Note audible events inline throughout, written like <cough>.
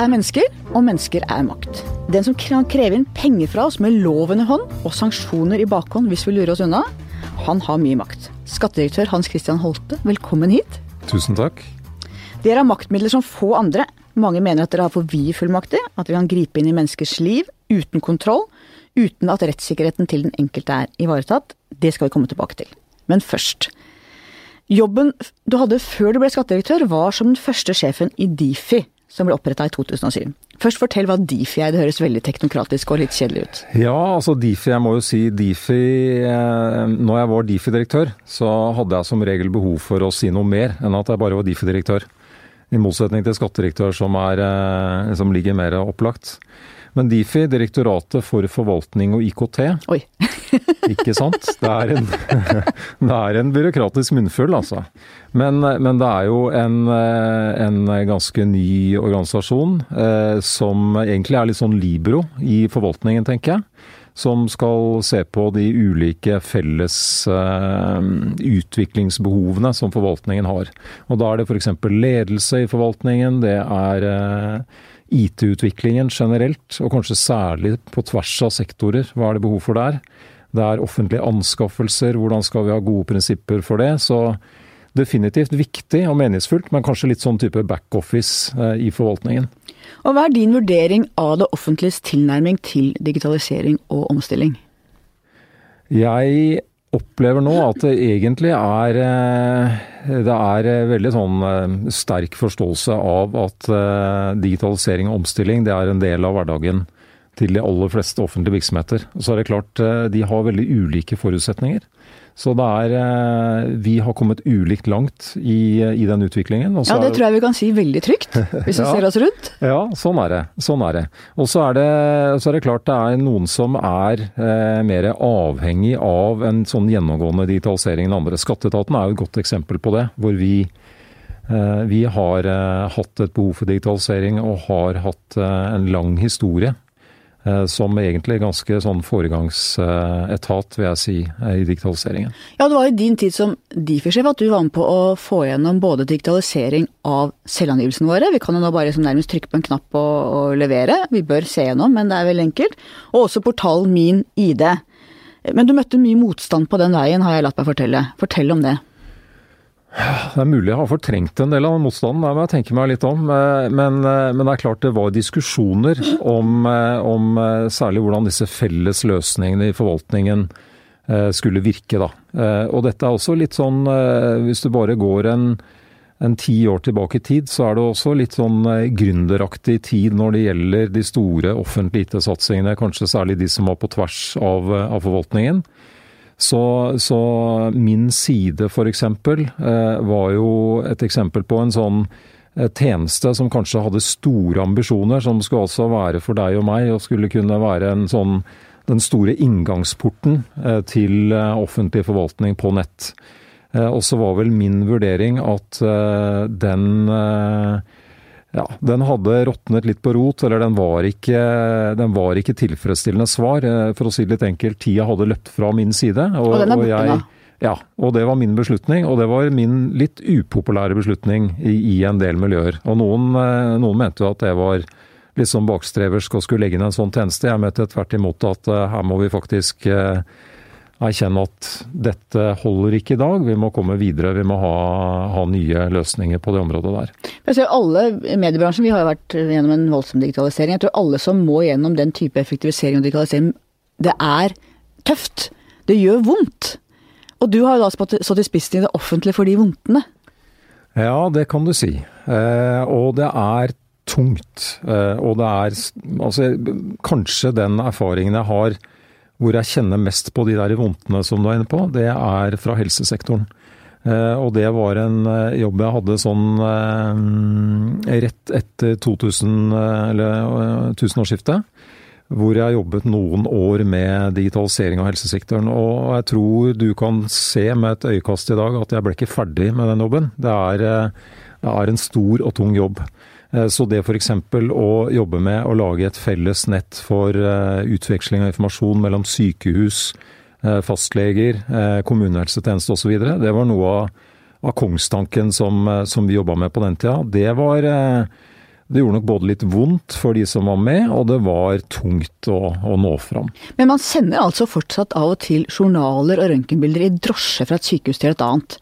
er mennesker, og mennesker er makt. Den som kan kreve inn penger fra oss med loven i hånd og sanksjoner i bakhånd hvis vi lurer oss unna, han har mye makt. Skattedirektør Hans Christian Holte, velkommen hit. Tusen takk. Dere har maktmidler som få andre. Mange mener at dere har for vide fullmakter, at dere kan gripe inn i menneskers liv uten kontroll, uten at rettssikkerheten til den enkelte er ivaretatt. Det skal vi komme tilbake til. Men først. Jobben du hadde før du ble skattedirektør, var som den første sjefen i Difi, som ble oppretta i 2007. Først fortell hva Difi er, det høres veldig teknokratisk og litt kjedelig ut. Ja, altså Difi, jeg må jo si Difi eh, Når jeg var Difi-direktør, så hadde jeg som regel behov for å si noe mer enn at jeg bare var Difi-direktør. I motsetning til skattedirektør som, er, eh, som ligger mer opplagt. Men Difi, Direktoratet for forvaltning og IKT, Oi. <laughs> ikke sant? Det er en, <laughs> det er en byråkratisk munnfull, altså. Men, men, det er jo en, en, ganske ny organisasjon eh, som egentlig er litt sånn libro i forvaltningen, tenker jeg. Som skal se på de ulike felles eh, utviklingsbehovene som forvaltningen har. Og Da er det f.eks. ledelse i forvaltningen, det er eh, IT-utviklingen generelt, og kanskje særlig på tvers av sektorer. Hva er det behov for der? Det er offentlige anskaffelser, hvordan skal vi ha gode prinsipper for det? Så definitivt viktig og meningsfullt, men kanskje litt sånn type backoffice eh, i forvaltningen. Og Hva er din vurdering av det offentliges tilnærming til digitalisering og omstilling? Jeg opplever nå at det egentlig er eh, Det er eh, veldig sånn eh, sterk forståelse av at digitalisering og omstilling det er en del av hverdagen til de aller fleste offentlige virksomheter. Og så er det klart de har veldig ulike forutsetninger. Så det er eh, Vi har kommet ulikt langt i, i den utviklingen. ja, det tror jeg vi kan si veldig trygt, hvis vi <laughs> ja, ser oss rundt. Ja, sånn er det. Sånn er det. Og så er det, er det klart det er noen som er eh, mer avhengig av en sånn gjennomgående digitalisering enn andre. Skatteetaten er jo et godt eksempel på det. hvor vi eh, vi har eh, hatt et behov for digitalisering og har hatt eh, en lang historie Eh, som egentlig ganske sånn foregangsetat, vil jeg si, eh, i digitaliseringen. Ja, det var i din tid som Difi-sjef at du var med på å få gjennom både digitalisering av selvangivelsene våre, vi kan jo nå bare liksom nærmest trykke på en knapp og, og, levere, vi bør se gjennom, men det er veldig enkelt, og også portalen Min ID. Men du møtte mye motstand på den veien, har jeg latt meg fortelle. Fortell om det. Det er mulig jeg har fortrengt en del av motstanden, det må jeg tenke meg litt om. Eh, men, eh, men, det er klart det var diskusjoner om, eh, om, særlig hvordan disse felles løsningene i forvaltningen skulle virke. Da. Og dette er også litt sånn, hvis du bare går en, en ti år tilbake i tid, så er det også litt sånn gründeraktig tid når det gjelder de store offentlige IT-satsingene, kanskje særlig de som var på tvers av, av forvaltningen. Så, så min side f.eks. Eh, var jo et eksempel på en sånn eh, tjeneste som kanskje hadde store ambisjoner, som skulle også være for deg og meg, og skulle kunne være en sånn den store inngangsporten eh, til offentlig forvaltning på nett. Og så var vel min vurdering at den ja, den hadde råtnet litt på rot, eller den var, ikke, den var ikke tilfredsstillende svar. Eh, for å si det litt enkelt, tida hadde løpt fra min side. Og, og den er borte nå? Ja, og det var min beslutning. Og det var min litt upopulære beslutning i, i en del miljøer. Og noen, eh, noen mente jo at det var litt sånn bakstreversk å skulle legge inn en sånn tjeneste. Jeg mente tvert imot at uh, her må vi faktisk erkjenne at dette holder ikke i dag. Vi må komme videre. Vi må ha, ha nye løsninger på det området der. Jeg ser alle i mediebransjen, Vi har jo vært gjennom en voldsom digitalisering. Jeg tror alle som må gjennom den type effektivisering og digitalisering, det er tøft. Det gjør vondt. Og du har jo da stått i spissen i det offentlige for de vondtene. Ja, det kan du si. Eh, og det er tungt. Eh, og det er altså, kanskje den erfaringen jeg har hvor jeg kjenner mest på de der vondtene som du er inne på, det er fra helsesektoren. Eh, og det var en eh, jobb jeg hadde sånn eh, rett etter 2000, eller tusenårsskiftet. Hvor jeg jobbet noen år med digitalisering av helsesektoren. Og jeg tror du kan se med et øyekast i dag at jeg ble ikke ferdig med den jobben. Det er, det er en stor og tung jobb. Eh, så det f.eks. å jobbe med å lage et felles nett for eh, utveksling av informasjon mellom sykehus, eh, fastleger, kommunehelsetjeneste osv., det var noe av, av kongstanken som, som vi jobba med på den tida. Det var, Det gjorde nok både litt vondt for de som var med, og det var tungt å, å nå fram. Men man sender altså fortsatt av og til journaler og røntgenbilder i drosje fra et sykehus til et annet.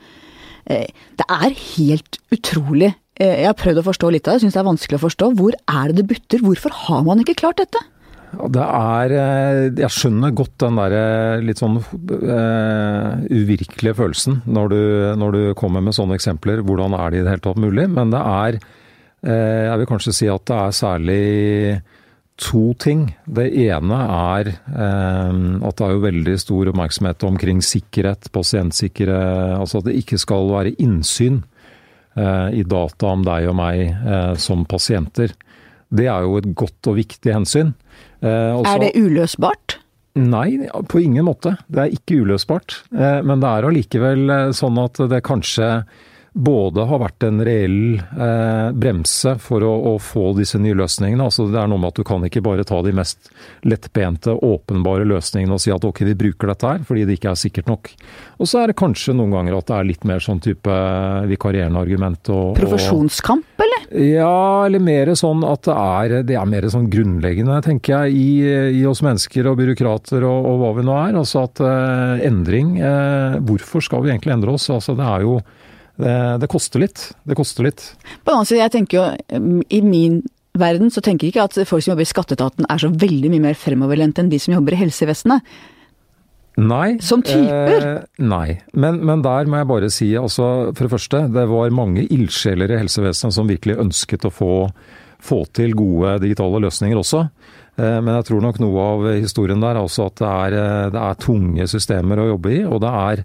Det er helt utrolig. Eh, jeg har prøvd å forstå litt av det, syns det er vanskelig å forstå. Hvor er det det butter? Hvorfor har man ikke klart dette? Det er eh, Jeg skjønner godt den der eh, litt sånn uh, uvirkelige følelsen når du, når du, kommer med sånne eksempler. Hvordan er det i det hele tatt mulig? Men det er uh, Jeg vil kanskje si at det er særlig to ting. Det ene er uh, at det er jo veldig stor oppmerksomhet omkring sikkerhet, pasientsikkerhet. Altså at det ikke skal være innsyn i data om deg og meg som pasienter. Det er jo et godt og viktig hensyn. Eh, også, er det uløsbart? Nei, på ingen måte. Det er ikke uløsbart. Eh, men det er allikevel eh, sånn at det kanskje både har vært en reell eh, bremse for å, å, få disse nye løsningene. Altså det er noe med at du kan ikke bare ta de mest lettbente, åpenbare løsningene og si at ok, vi bruker dette her, fordi det ikke er sikkert nok. Og så er det kanskje noen ganger at det er litt mer sånn type vikarierende argument. Og, Profesjonskamp, eller? Ja, eller mer sånn at det er, det er mer sånn grunnleggende, tenker jeg, i, i oss mennesker og byråkrater og, og, hva vi nå er. Altså at eh, endring eh, Hvorfor skal vi egentlig endre oss? Altså det er jo det, det, koster litt. Det koster litt. På den annen side, jeg tenker jo i min verden så tenker jeg ikke at folk som jobber i skatteetaten er så veldig mye mer fremoverlent enn de som jobber i helsevesenet. Nei. Som typer? Eh, nei. Men, men, der må jeg bare si, altså, for det første, det var mange ildsjeler i helsevesenet som virkelig ønsket å få, få til gode digitale løsninger også. Eh, men jeg tror nok noe av historien der er også at det er, eh, det er tunge systemer å jobbe i. Og det er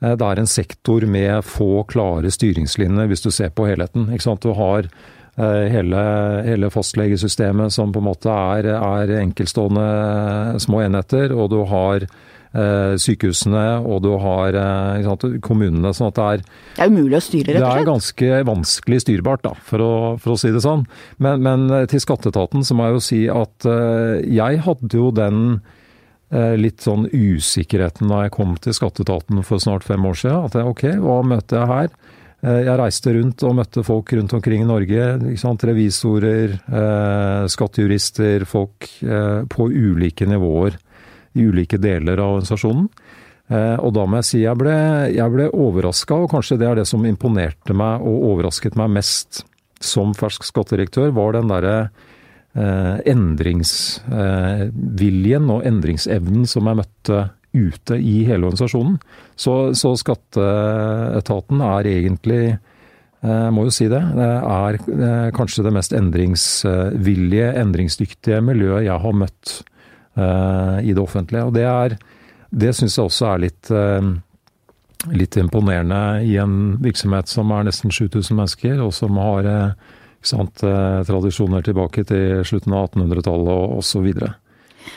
det er en sektor med få klare styringslinjer, hvis du ser på helheten. Du har eh, hele, hele, fastlegesystemet som på en måte er, er enkeltstående små enheter, og du har eh, sykehusene og du har sant, kommunene. sånn at det er Det er umulig å styre, rett og slett? Det er ganske vanskelig styrbart, da, for å, for å si det sånn. Men, men, til skatteetaten så må jeg jo si at jeg hadde jo den Eh, litt sånn usikkerheten da jeg kom til skatteetaten for snart fem år siden. At jeg, ok, hva møter jeg her? Eh, jeg reiste rundt og møtte folk rundt omkring i Norge. Revisorer, eh, skattejurister, folk på ulike nivåer i ulike deler av organisasjonen. Og da må jeg si jeg ble, jeg ble overraska, og kanskje det er det som imponerte meg og overrasket meg mest som fersk skattedirektør, var den derre Eh, endringsviljen og endringsevnen som er møtt ute i hele organisasjonen. Så, så skatteetaten er egentlig jeg eh, må jo si det. Det er eh, kanskje det mest endringsvillige, endringsdyktige miljøet jeg har møtt i det offentlige. Og det, er, det syns jeg også er litt, litt imponerende i en virksomhet som er nesten 7000 mennesker, og som har sant, eh, tradisjoner tilbake til slutten av 1800-tallet og osv. Så, videre.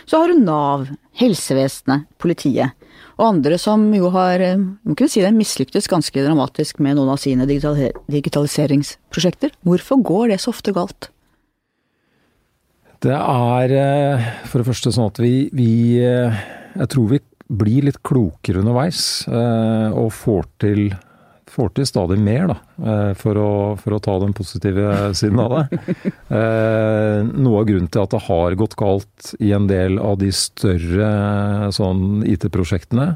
så har du Nav, helsevesenet, politiet og andre som jo har eh, må kunne si det, mislyktes ganske dramatisk med noen av sine digitaliseringsprosjekter. Hvorfor går det så ofte galt? Det er eh, for det første sånn at vi, vi Jeg tror vi blir litt klokere underveis og får til får til stadig mer, da, eh, for å, for å ta den positive <laughs> siden av det. Eh, noe av grunnen til at det har gått galt i en del av de større sånn IT-prosjektene,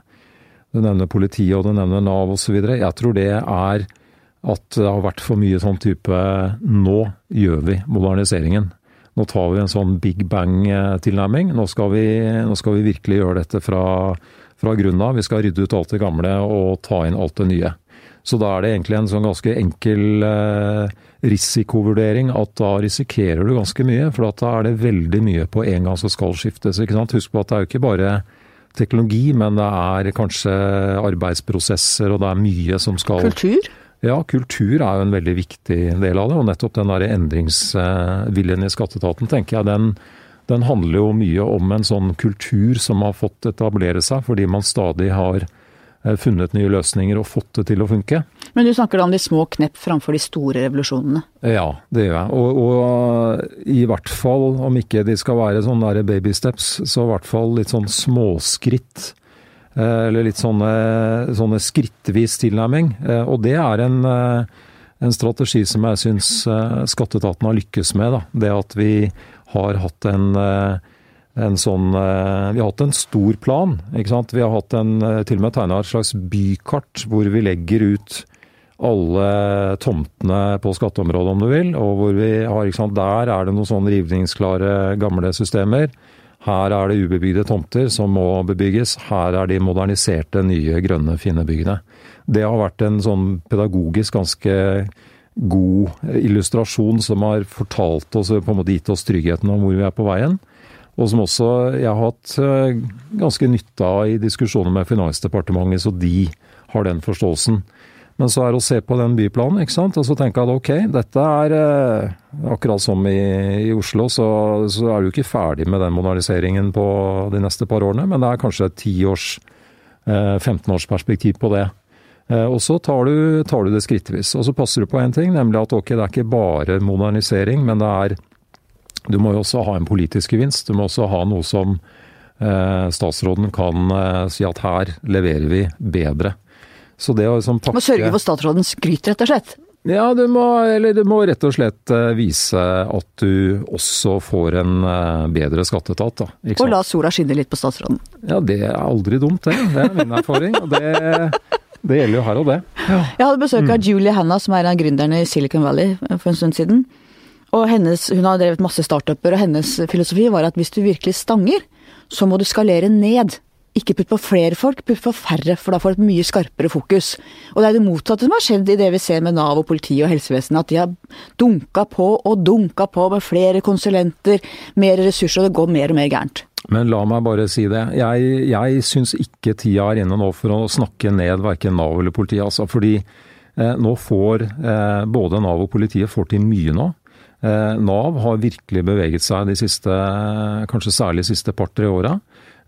du nevner politiet og du nevner Nav osv., jeg tror det er at det har vært for mye sånn type nå gjør vi moderniseringen. Nå tar vi en sånn big bang-tilnærming. Nå, nå, skal vi virkelig gjøre dette fra, fra grunnen av. Vi skal rydde ut alt det gamle og ta inn alt det nye. Så da er det egentlig en sånn ganske enkel eh, risikovurdering at da risikerer du ganske mye. For da er det veldig mye på en gang som skal skiftes. ikke sant? Husk på at det er jo ikke bare teknologi, men det er kanskje arbeidsprosesser, og det er mye som skal Kultur? Ja, kultur er jo en veldig viktig del av det. Og nettopp den der endringsviljen i skatteetaten, tenker jeg, den, den handler jo mye om en sånn kultur som har fått etablere seg fordi man stadig har funnet nye løsninger og fått det til å funke. Men du snakker da om de små knepp framfor de store revolusjonene? Ja, det gjør jeg. Og, og, i hvert fall, om ikke de skal være sånne baby steps, så i hvert fall litt sånn småskritt. Eh, eller litt sånne, sånne skrittvis tilnærming. Eh, og det er en en strategi som jeg syns skatteetaten har lykkes med. Da. Det at vi har hatt en, en sånn Vi har hatt en stor plan. ikke sant? Vi har hatt en, til og med tegna et slags bykart hvor vi legger ut alle tomtene på skatteområdet, om du vil. Og hvor vi har, ikke sant, Der er det noen sånn rivningsklare gamle systemer. Her er det ubebygde tomter som må bebygges. Her er de moderniserte, nye, grønne, fine byggene. Det har vært en sånn pedagogisk ganske god illustrasjon som har fortalt oss, på en måte gitt oss tryggheten om hvor vi er på veien. Og som også jeg har hatt eh, ganske nytte av i diskusjoner med Finansdepartementet, så de har den forståelsen. Men så er det å se på den byplanen, ikke sant. Og så tenke at ok, dette er eh, akkurat som i, i Oslo, så, så, er du ikke ferdig med den moderniseringen på de neste par årene. Men det er kanskje et 10-års, eh, 15-års perspektiv på det. Eh, og så tar du, tar du det skrittvis. Og så passer du på én ting, nemlig at ok, det er ikke bare modernisering, men det er Du må jo også ha en politisk gevinst. Du må også ha noe som eh, statsråden kan eh, si at her leverer vi bedre. Så det å liksom pakke Må sørge for statsrådens skryt, rett og slett? Ja, du må, eller du må rett og slett eh, vise at du også får en eh, bedre skatteetat. Da, og la sola skinne litt på statsråden. Ja, det er aldri dumt, det. Det er min erfaring. og det, det gjelder jo her og det. Ja. Jeg hadde besøk av mm. Julie Hanna, som er en av gründerne i Silicon Valley eh, for en stund siden. Og hennes, Hun har drevet masse startuper, og hennes filosofi var at hvis du virkelig stanger, så må du skalere ned. Ikke putt på flere folk, putt på færre, for da får du et mye skarpere fokus. Og det er det motsatte som har skjedd i det vi ser med Nav og politi og helsevesenet, at de har dunka på og dunka på med flere konsulenter, mer ressurser, og det går mer og mer gærent. Men la meg bare si det. Jeg, jeg syns ikke tida er inne nå for å snakke ned verken Nav eller politiet. Altså, fordi eh, nå får eh, både Nav og politiet får til mye nå. Eh, Nav har virkelig beveget seg de siste, kanskje særlig de siste par-tre åra.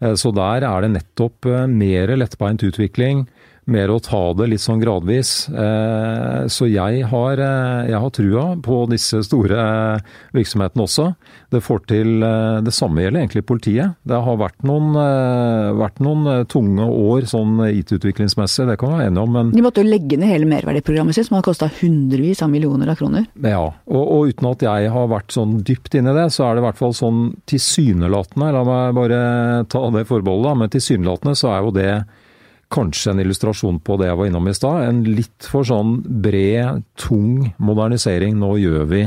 Eh, så der er det nettopp eh, mer lettbeint utvikling, mer å ta det litt sånn gradvis. Eh, så jeg har, jeg har trua på disse store virksomhetene også. Det får til Det samme gjelder egentlig politiet. Det har vært noen, vært noen tunge år sånn IT-utviklingsmessig, det kan vi være enige om. Men De måtte jo legge ned hele merverdiprogrammet sitt, som har kosta hundrevis av millioner av kroner. Ja, og, og, uten at jeg har vært sånn dypt inn i det, så er det i hvert fall sånn tilsynelatende, la meg bare ta det forbeholdet, men tilsynelatende så er jo det kanskje en illustrasjon på det jeg var innom i stad. En litt for sånn bred, tung modernisering. Nå gjør vi,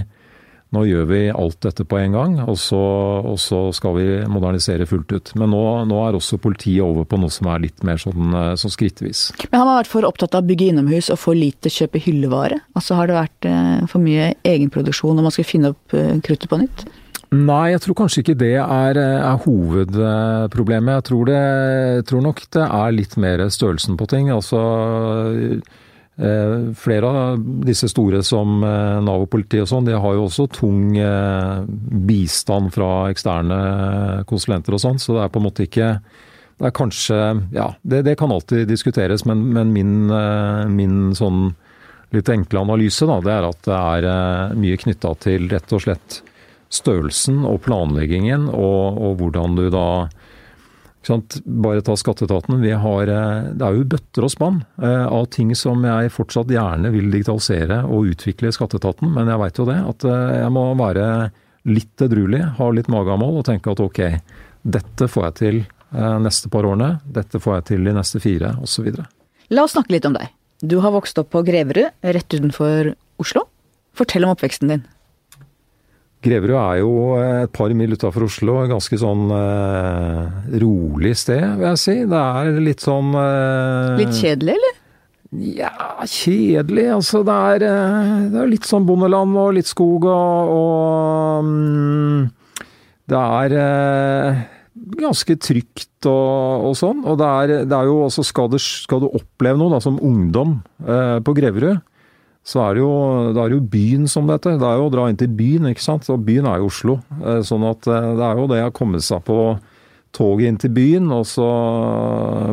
nå gjør vi alt dette på en gang, og så, og så skal vi modernisere fullt ut. Men nå, nå, er også politiet over på noe som er litt mer sånn, sånn skrittvis. Men Har man vært for opptatt av å bygge innomhus og for lite kjøpe hyllevare? Altså Har det vært eh, for mye egenproduksjon når man skal finne opp eh, kruttet på nytt? Nei, jeg tror kanskje ikke det er, er hovedproblemet. Jeg tror, det, jeg tror, nok det er litt mer størrelsen på ting. Altså eh, flere av disse store som eh, Nav og politi og sånn, de har jo også tung eh, bistand fra eksterne konsulenter og sånn, så det er på en måte ikke Det er kanskje Ja, det, det kan alltid diskuteres, men, men min, min, sånn litt enkle analyse, da, det er at det er mye knytta til rett og slett størrelsen og planleggingen, og, og hvordan du da bare ta skatteetaten. Har, eh, det er jo bøtter og spann eh, av ting som jeg fortsatt gjerne vil digitalisere og utvikle i skatteetaten, men jeg veit jo det. At eh, jeg må være litt edruelig, ha litt magemål og tenke at ok, dette får jeg til neste par årene, dette får jeg til de neste fire, osv. La oss snakke litt om deg. Du har vokst opp på Greverud, rett utenfor Oslo. Fortell om oppveksten din. Greverud er jo et par mil utafor Oslo. Et ganske sånn eh, rolig sted, vil jeg si. Det er litt sånn eh, Litt kjedelig, eller? Ja, kjedelig. Altså, det er, eh, det er litt sånn bondeland og litt skog og, og um, Det er eh, ganske trygt og, og, sånn. Og det er, det er jo også skal, du, skal, du oppleve noe da, som ungdom eh, på Greverud, så er det jo, det er jo byen som dette. Det er jo å dra inn til byen, ikke sant. Og byen er jo Oslo. Eh, sånn at eh, det er jo det å komme seg på toget inn til byen, og så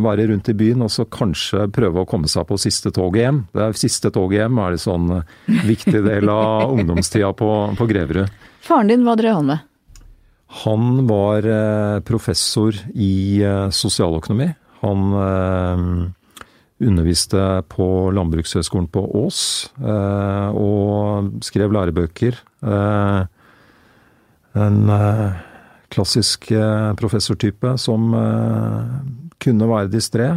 være rundt i byen, og så kanskje prøve å komme seg på siste toget hjem. Det er Siste toget hjem er en sånn eh, viktig del av <laughs> ungdomstida på, på Greverud. Faren din, hva drev han med? Han var professor i sosialøkonomi. Han underviste på Landbrukshøgskolen på Ås. Og skrev lærebøker. En klassisk professortype som kunne være distré.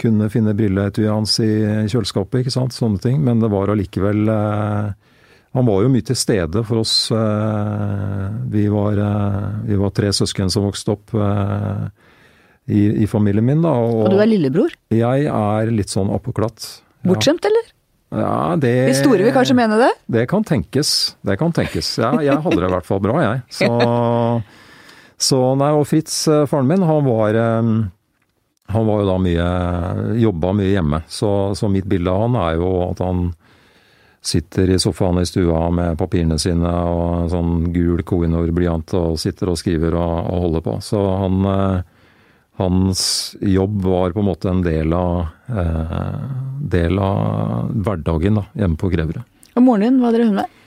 Kunne finne brilleetuiet hans i kjøleskapet, ikke sant. Sånne ting. Men det var allikevel han var jo mye til stede for oss. Vi var, vi var tre søsken som vokste opp i, i, familien min. Da, og, og, du er lillebror? Jeg er litt sånn oppåklatt. Ja. Bortskjemt, eller? Ja, det De store vil kanskje mene det? Det kan tenkes. Det kan tenkes. Ja, jeg hadde det i hvert fall bra, jeg. Så, <laughs> så nei, og Fritz, eh, faren min, han var eh, han var jo da mye Jobba mye hjemme. Så, så mitt bilde av han er jo at han sitter i sofaen i stua med papirene sine og en sånn gul Koinor-blyant og sitter og skriver og, og holder på. Så han eh, hans jobb var på en måte en del av, eh, del av hverdagen da, hjemme på Greverud. Og moren din, hva drev hun med?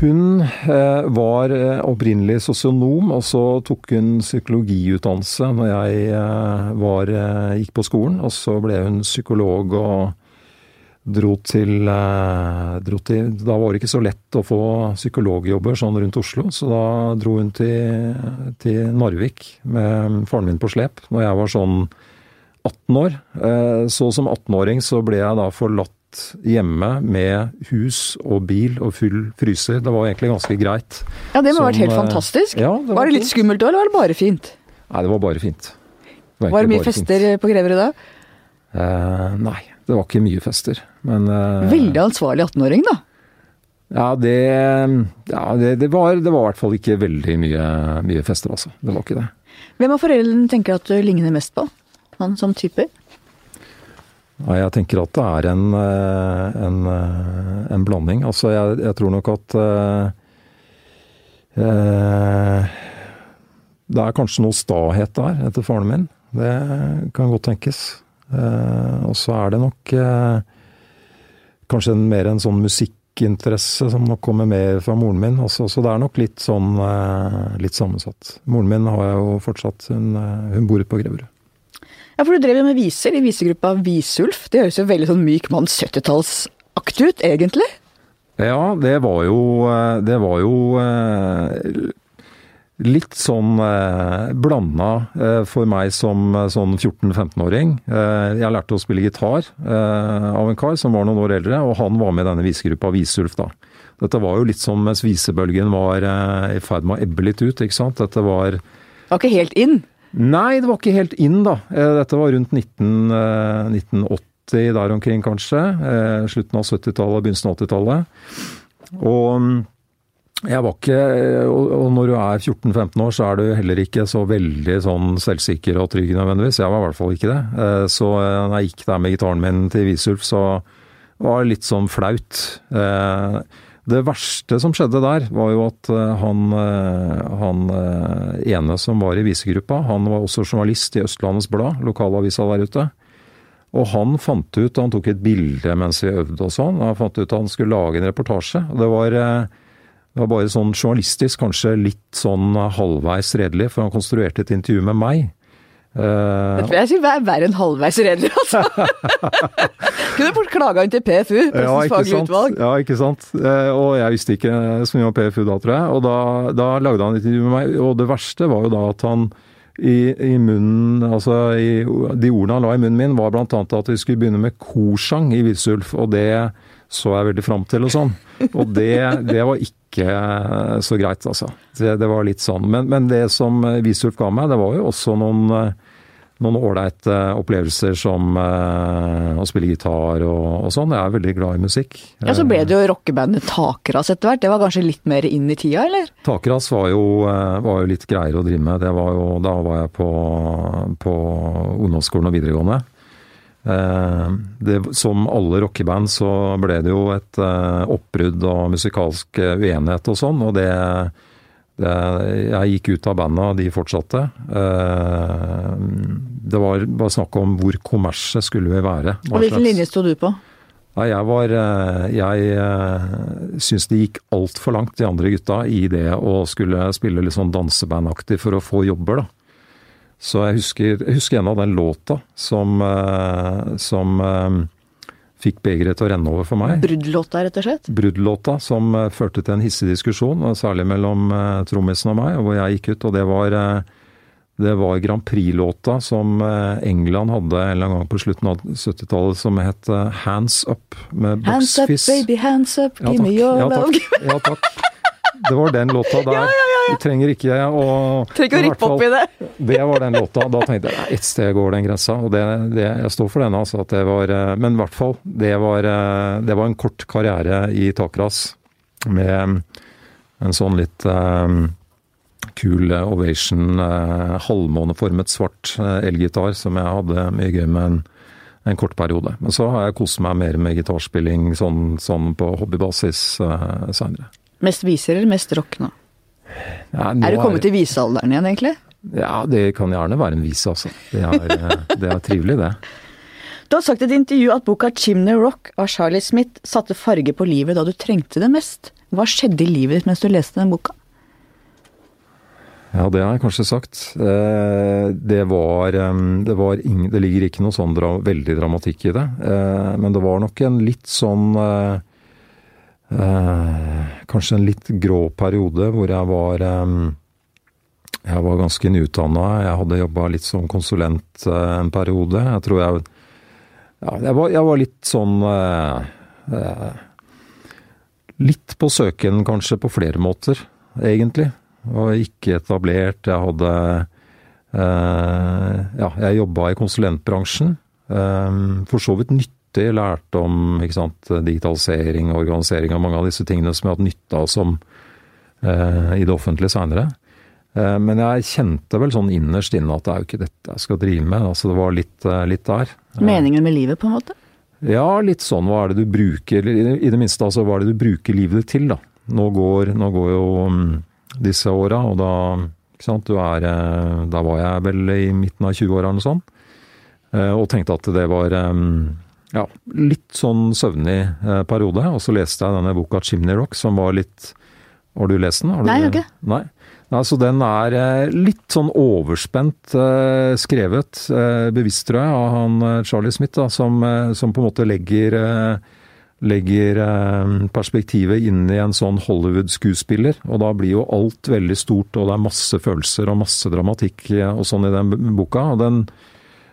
Hun eh, var eh, opprinnelig sosionom, og så tok hun psykologiutdannelse når jeg eh, var, eh, gikk på skolen. Og så ble hun psykolog og dro til, eh, dro til, Da var det ikke så lett å få psykologjobber sånn rundt Oslo, så da dro hun til, til Narvik med faren min på slep når jeg var sånn 18 år. Eh, så som 18-åring så ble jeg da forlatt hjemme med hus og bil og full fryser. Det var egentlig ganske greit. Ja, det må ha vært helt eh, fantastisk. Ja, det var, var, det litt skummelt da, eller var det bare fint? Nei, det var bare fint. Det var, var det mye fester fint. på Greverud da? Eh, nei, det var ikke mye fester, men uh, Veldig ansvarlig 18-åring, da? Ja, det, ja det, det, var, det, var, i hvert fall ikke veldig mye, mye, fester, altså. Det var ikke det. Hvem av foreldrene tenker at du ligner mest på? Han som type? Ja, jeg tenker at det er en, eh, en, eh, en blanding. Altså, jeg, jeg, tror nok at uh, Det er kanskje noe stahet der, etter faren min. Det kan godt tenkes. Eh, og så er det nok eh, kanskje mer en sånn musikkinteresse som nok kommer mer fra moren min. Også, så det er nok litt sånn eh, litt sammensatt. Moren min har jeg jo fortsatt. Hun, hun bor på Greverud. Ja, for du drev jo med viser i visegruppa Visulf. Det høres jo veldig sånn myk mann 70-tallsaktig ut, egentlig? Ja, det var jo Det var jo litt sånn eh, blanda eh, for meg som eh, sånn 14-15-åring. Eh, jeg lærte å spille gitar eh, av en kar som var noen år eldre, og han var med i denne visegruppa Visulf da. Dette var jo litt sånn mens visebølgen var eh, i ferd med å ebbe litt ut, ikke sant. Dette var Det var ikke helt inn? Nei, det var ikke helt inn, da. dette var rundt 19, 1980 der omkring, kanskje. slutten av 70-tallet, begynnelsen av 80-tallet. Og jeg var ikke Og når du er 14-15 år, så er du heller ikke så veldig sånn selvsikker og trygg nødvendigvis. Jeg var i hvert fall ikke det. Eh, så eh, når jeg gikk der med gitaren min til Visulf, så var det litt sånn flaut. Eh, det verste som skjedde der, var jo at han, han ene som var i visegruppa, han var også journalist i Østlandets Blad, lokalavisa der ute. Og han fant ut, han tok et bilde mens vi øvde og sånn, han fant ut at han skulle lage en reportasje. Det var det var bare sånn journalistisk, kanskje litt sånn halvveis redelig, for han konstruerte et intervju med meg. Uh, det tror jeg er verre enn halvveis redelig, altså. <laughs> Kunne fort klaga inn til PFU, Pressens ja, utvalg. Ja, ikke sant. Uh, og jeg visste ikke så mye om PFU da, tror jeg. Og da, da lagde han et intervju med meg, og det verste var jo da at han i, i munnen, altså i, De ordene han la i munnen min, var bl.a. at vi skulle begynne med korsang i Vidsulf, og det så jeg veldig fram til og sånn. Og det, det var ikke så greit, altså. Det, det var litt sånn. Men, men det som Wisulf ga meg, det var jo også noen noen ålreite opplevelser som uh, å spille gitar og, og, sånn. Jeg er veldig glad i musikk. Ja, Så ble det jo rockebandet Takras etter hvert. Det var kanskje litt mer inn i tida, eller? Takras var jo, uh, var jo litt greiere å drive med. Var jo, da var jeg på, på ungdomsskolen og videregående. Eh, det, som alle rockeband så ble det jo et uh, oppbrudd og musikalsk uh, uenighet og sånn, og det, det, Jeg gikk ut av bandet, og de fortsatte. Det var bare snakk om hvor kommerset skulle vi være. Og Hvilken linje sto du på? Nei, jeg var Jeg syns det gikk altfor langt, de andre gutta, i det å skulle spille litt sånn dansebandaktig for å få jobber, da. Så jeg husker, jeg husker en av den låta som, eh, som eh, fikk begeret til å renne over for meg. Bruddlåta, rett og slett? Bruddlåta som eh, førte til en hissig diskusjon, særlig mellom trommisen og meg, hvor jeg gikk ut. Og det var, det var Grand Prix-låta som England hadde en eller annen gang på slutten av 70-tallet, som het Hands Up med Hands up, baby, hands up, give me your ja, love. takk. Ja, takk. Det var den låta der. Ja, ja, ja, Du trenger ikke å Trenger ikke å rippe opp i det. <laughs> Det var den låta. Da tenkte jeg ett sted går den grensa. Og det, det, jeg står for den, altså. At det var, men i hvert fall, det var, det var en kort karriere i takras med en sånn litt um, kul Ovation, uh, halvmåneformet svart uh, elgitar som jeg hadde mye gøy med en, en, kort periode. Men så har jeg kost meg mer med gitarspilling sånn, sånn på hobbybasis uh, seinere. Mest viser eller mest rock nå? Ja, nå er du kommet er... til visealderen igjen, egentlig? Ja, det kan gjerne være en vise, altså. Det er, <laughs> eh, det er trivelig, det. Du har sagt i et intervju at boka 'Chimney Rock' av Charlie Smith satte farge på livet da du trengte det mest. Hva skjedde i livet ditt mens du leste den boka? Ja, det har jeg kanskje sagt. Eh, det var, det, var ingen, det ligger ikke noe sånn dra, veldig dramatikk i det. Eh, men det var nok en litt sånn Eh, kanskje en litt grå periode hvor jeg var eh, Jeg var ganske nyutdanna. Jeg hadde jobba litt som konsulent eh, en periode. Jeg tror jeg Ja, jeg var, jeg var litt sånn Litt på søken kanskje på flere måter, egentlig. Og ikke etablert. Jeg hadde Ja, jeg jobba i konsulentbransjen. For så vidt nytt nyttig. Lært om sant, digitalisering og organisering og mange av disse tingene som jeg har hatt nytte av som eh, i det offentlige seinere. Eh, men jeg kjente vel sånn innerst inne at det er jo ikke dette jeg skal drive med. Altså det var litt, eh, litt der. Meningen med livet, på en måte? Ja, litt sånn. Hva er det du bruker I det minste, altså hva er det du bruker livet ditt til, da. Nå går, nå går jo um, disse åra, og da ikke sant, du er eh, Da var jeg vel i midten av 20-åra eller noe sånt. Og tenkte at det var um, ja, litt sånn søvnig eh, periode. Og så leste jeg denne boka 'Chimney Rock', som var litt Har du lest den? Du, Nei, jeg har ikke. Nei. Nei, så den er eh, litt sånn overspent eh, skrevet, eh, bevisst tror jeg, av han Charlie Smith, da, som, som, på en måte legger legger perspektivet inn i en sånn Hollywood-skuespiller. Og da blir jo alt veldig stort, og det er masse følelser og masse dramatikk og sånn i den boka. Og den,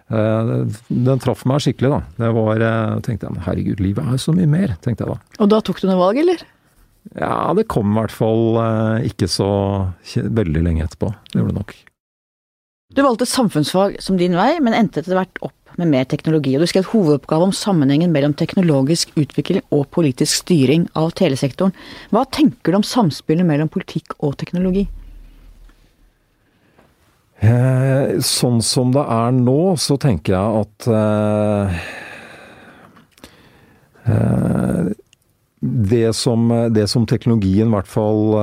den traff meg skikkelig, da. Det var, eh, tenkte jeg, herregud, livet er så mye mer, tenkte jeg da. Og da tok du noe valg, eller? Ja, det kom i hvert fall eh, ikke så veldig lenge etterpå. Det gjorde det nok. Du valgte samfunnsfag som din vei, men endte etter hvert opp med mer teknologi. Og du skrev hovedoppgave om sammenhengen mellom teknologisk utvikling og politisk styring av telesektoren. Hva tenker du om samspillet mellom politikk og teknologi? Eh, sånn som det er nå, så tenker jeg at eh, eh, det, som, det som, teknologien i hvert fall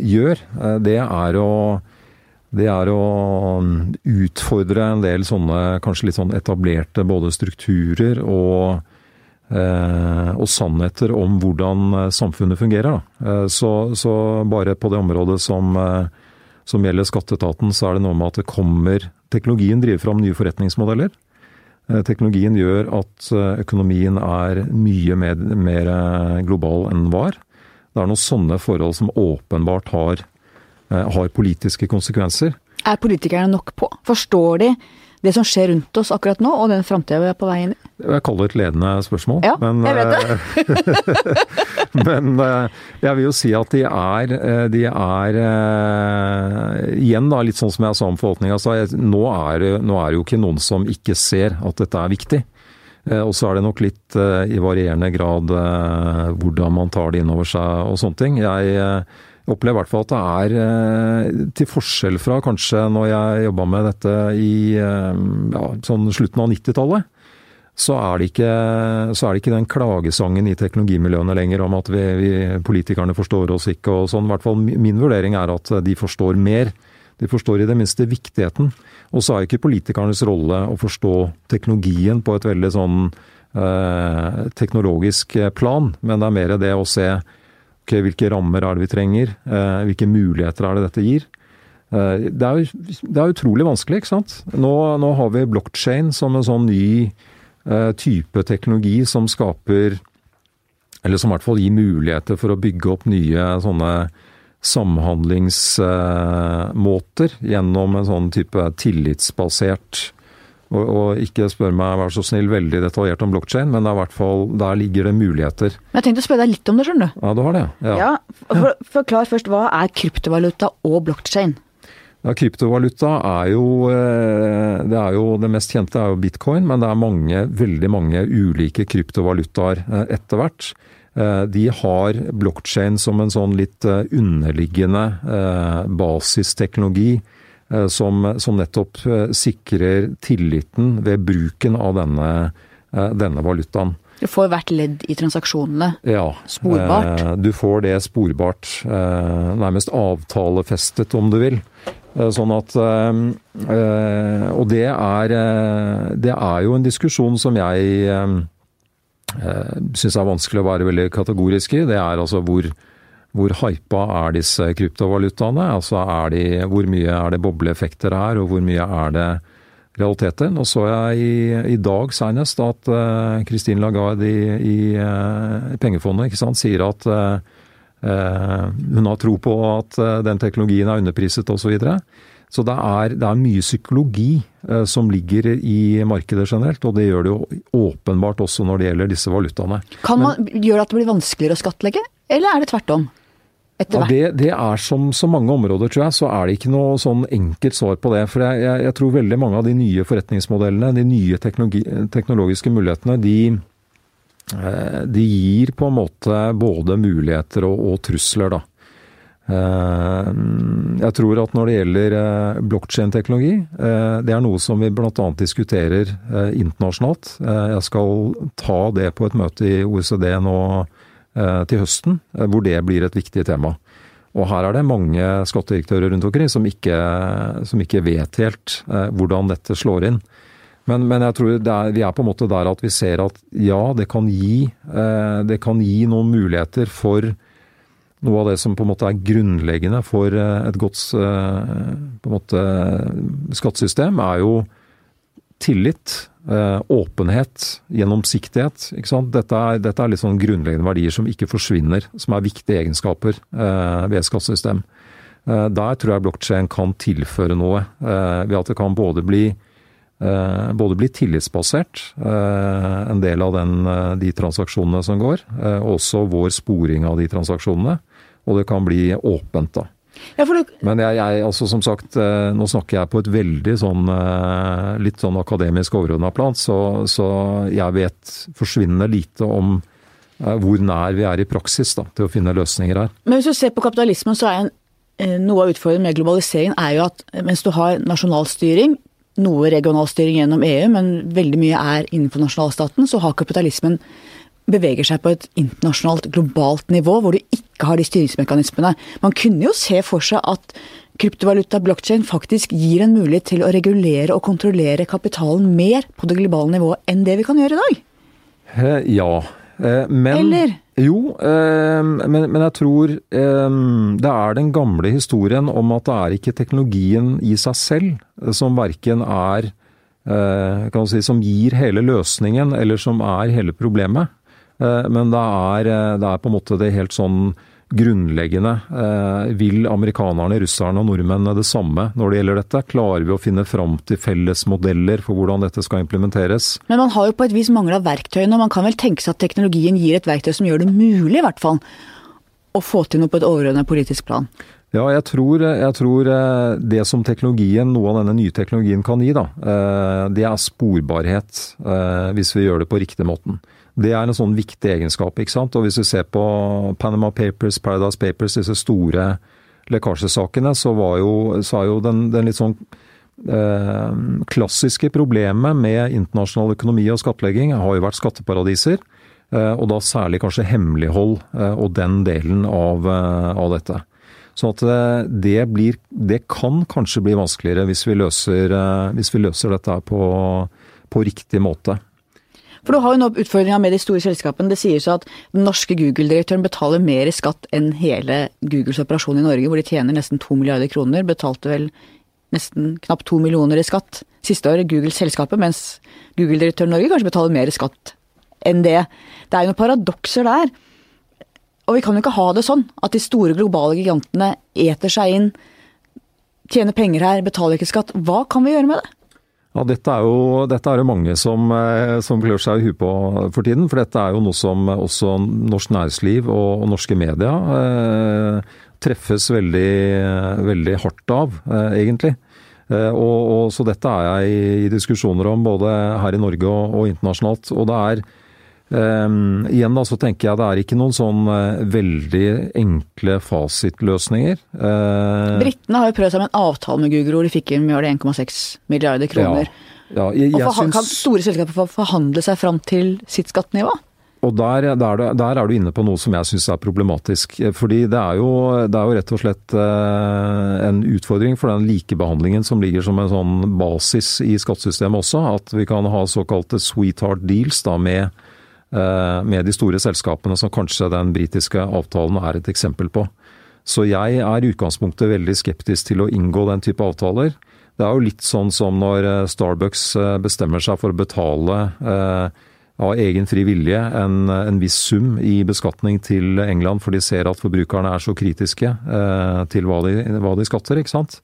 gjør, det er å det er å utfordre en del sånne kanskje litt sånn etablerte både strukturer og, og sannheter om hvordan samfunnet fungerer. Så, så, bare på det området som som gjelder skatteetaten, så er det noe med at det kommer Teknologien driver fram nye forretningsmodeller. Eh, teknologien gjør at eh, økonomien er mye mer, mer eh, global enn den var. Det er noen sånne forhold som åpenbart har, har politiske konsekvenser. Er politikerne nok på? Forstår de det som skjer rundt oss akkurat nå, og den framtida vi er på vei inn i? Jeg kaller det et ledende spørsmål. Ja, men, jeg vet det. <laughs> Eh, <laughs> men eh, jeg vil jo si at de er, eh, de er Igjen da, litt sånn som jeg sa om forvaltninga. Nå, nå er det jo ikke noen som ikke ser at dette er viktig. Og så er det nok litt i varierende grad hvordan man tar det inn over seg og sånne ting. Jeg opplever i hvert fall at det er, eh, til forskjell fra kanskje når jeg jobba med dette i eh, ja, sånn slutten av 90-tallet, så, er det ikke, så er det ikke den klagesangen i teknologimiljøene lenger om at vi, vi, politikerne forstår oss ikke og sånn. Hvert fall min vurdering er at de forstår mer. De forstår i det minste viktigheten. Og så er ikke politikernes rolle å forstå teknologien på et veldig sånn eh, teknologisk plan, men det er mer det å se okay, hvilke rammer er det vi trenger, eh, hvilke muligheter er det dette gir. Det er, det er utrolig vanskelig, ikke sant. Nå, nå har vi blockchain som en sånn ny type teknologi som skaper Eller som i hvert fall gir muligheter for å bygge opp nye sånne samhandlingsmåter gjennom en sånn type tillitsbasert og, og, ikke spør meg, vær så snill, veldig detaljert om blokkjede, men i hvert fall, der ligger det muligheter. Men Jeg tenkte å spørre deg litt om det, skjønner du. Ja, du har det. Ja. ja for, Forklar først, hva er kryptovaluta og blokkjede? Ja, kryptovaluta er jo eh, det, er jo det mest kjente er jo bitcoin, men det er mange, veldig mange ulike kryptovalutaer eh, etter hvert. Eh, de har blokkjede som en sånn litt underliggende basisteknologi som, som, nettopp sikrer tilliten ved bruken av denne, denne valutaen. Du får hvert ledd i transaksjonene ja, sporbart? Du får det sporbart. Nærmest avtalefestet, om du vil. Sånn at Og det er, det er jo en diskusjon som jeg syns er vanskelig å være veldig kategorisk i. Det er altså hvor, hvor hypa er disse kryptovalutaene? Altså er de, hvor mye er det bobleeffekter her, og hvor mye er det realiteter? Nå så jeg i, i dag senest at uh, Christine Lagarde i, i uh, pengefondet sant, sier at uh, hun har tro på at den teknologien er underpriset osv. Så, videre. så det er, det er mye psykologi som ligger i markedet generelt, og det gjør det jo åpenbart også når det gjelder disse valutaene. Kan man gjøre at det blir vanskeligere å skattlegge, eller er det tvert om? Ja, det, det, er som så mange områder, tror jeg, så er det ikke noe sånn enkelt svar på det. For jeg, jeg, jeg tror veldig mange av de nye forretningsmodellene, de nye teknologiske mulighetene, de, eh, de, gir på en måte både muligheter og, og trusler, da. Eh, jeg tror at når det gjelder eh, blokkjedeteknologi, det er noe som vi bl.a. diskuterer internasjonalt. Jeg skal ta det på et møte i OECD nå til høsten, hvor det blir et viktig tema. Og her er det mange skattedirektører rundt omkring som ikke, som ikke vet helt hvordan dette slår inn. Men, men jeg tror er, vi er på en måte der at vi ser at ja, det kan, gi, det kan gi noen muligheter for noe av det som på en måte er grunnleggende for et godt en måte, skattesystem, er jo tillit Eh, åpenhet, gjennomsiktighet. Dette er, dette er, litt sånn grunnleggende verdier som ikke forsvinner, som er viktige egenskaper eh, ved et skattesystem. Eh, der tror jeg blokkjede kan tilføre noe, ved at det kan både bli, både bli tillitsbasert, en del av den, de transaksjonene som går, også vår sporing av de transaksjonene. Og det kan bli åpent, da. Ja, du... Men jeg, jeg, altså som sagt, eh, nå snakker jeg på et veldig sånn eh, litt sånn akademisk overordna plan, så, så, jeg vet forsvinnende lite om eh, hvor nær vi er i praksis da, til å finne løsninger her. Men hvis du ser på kapitalismen, så er en, noe av utfordringen med globaliseringen er jo at mens du har nasjonalstyring, noe regionalstyring gjennom EU, men veldig mye er innenfor nasjonalstaten, så har kapitalismen beveger seg på et internasjonalt, globalt nivå, hvor du ikke har de styringsmekanismene. Man kunne jo se for seg at kryptovaluta, blockchain, faktisk gir en mulighet til å regulere og kontrollere kapitalen mer på det globale nivået enn det vi kan gjøre i dag? Eh, ja. Eh, men Eller? Jo, eh, men, men, jeg tror det er den gamle historien om at det er ikke teknologien i seg selv som verken er kan si, som gir hele løsningen, eller som er hele problemet. Eh, men det er, eh, det er, på en måte det helt sånn grunnleggende. Eh, vil amerikanerne, russerne og nordmennene det samme når det gjelder dette? Klarer vi å finne fram til felles modeller for hvordan dette skal implementeres? Men man har jo på et vis mangla verktøyene, og man kan vel tenke seg at teknologien gir et verktøy som gjør det mulig, i hvert fall, å få til noe på et overordnet politisk plan? Ja, jeg tror, jeg tror, det som teknologien, noe av denne nye teknologien kan gi, da, det er sporbarhet. Hvis vi gjør det på riktig måten. Det er en sånn viktig egenskap. ikke sant? Og Hvis vi ser på Panama Papers, Paradise Papers, disse store lekkasjesakene, så var jo, så er jo den, den litt sånn eh, klassiske problemet med internasjonal økonomi og skattlegging har jo vært skatteparadiser. Eh, og da særlig kanskje hemmelighold eh, og den delen av, eh, av dette. Sånn at eh, det, blir, det kan kanskje bli vanskeligere hvis vi løser, eh, hvis vi løser dette på, på riktig måte. For du har jo nå utfordringa med de store selskapene. Det sies at den norske Google-direktøren betaler mer i skatt enn hele Googles operasjon i Norge, hvor de tjener nesten to milliarder kroner. Betalte vel nesten knapt to millioner i skatt siste år, Google-selskapet, mens Google-direktøren Norge kanskje betaler mer i skatt enn det. Det er jo noen paradokser der. Og vi kan jo ikke ha det sånn at de store globale gigantene eter seg inn, tjener penger her, betaler ikke skatt. Hva kan vi gjøre med det? Ja, Dette er jo, dette er jo mange som, eh, som klør seg i huet på for tiden. For dette er jo noe som også norsk næringsliv og, og norske media eh, treffes veldig, veldig, hardt av, eh, egentlig. Eh, og, og, så dette er jeg i, i, diskusjoner om både her i Norge og, og internasjonalt. Og det er Um, igjen da, så tenker jeg det er ikke noen sånn uh, veldig enkle fasitløsninger. Uh, Britene har jo prøvd seg med en avtale med Google hvor de fikk inn 1,6 milliarder kroner. Ja, ja, jeg, jeg og syns... Kan store selskaper forhandle seg fram til sitt skattenivå? Og der, der, der, er du inne på noe som jeg syns er problematisk. Fordi det er, jo, det er jo rett og slett en utfordring for den likebehandlingen som ligger som en sånn basis i skattesystemet også. At vi kan ha såkalte sweetheart deals da med Eh, med de store selskapene, som kanskje den britiske avtalen er et eksempel på. Så jeg er i utgangspunktet veldig skeptisk til å inngå den type avtaler. Det er jo litt sånn som når eh, Starbucks eh, bestemmer seg for å betale av egen fri vilje en, en, viss sum i beskatning til England, for de ser at forbrukerne er så kritiske til hva de, hva de skatter. ikke sant?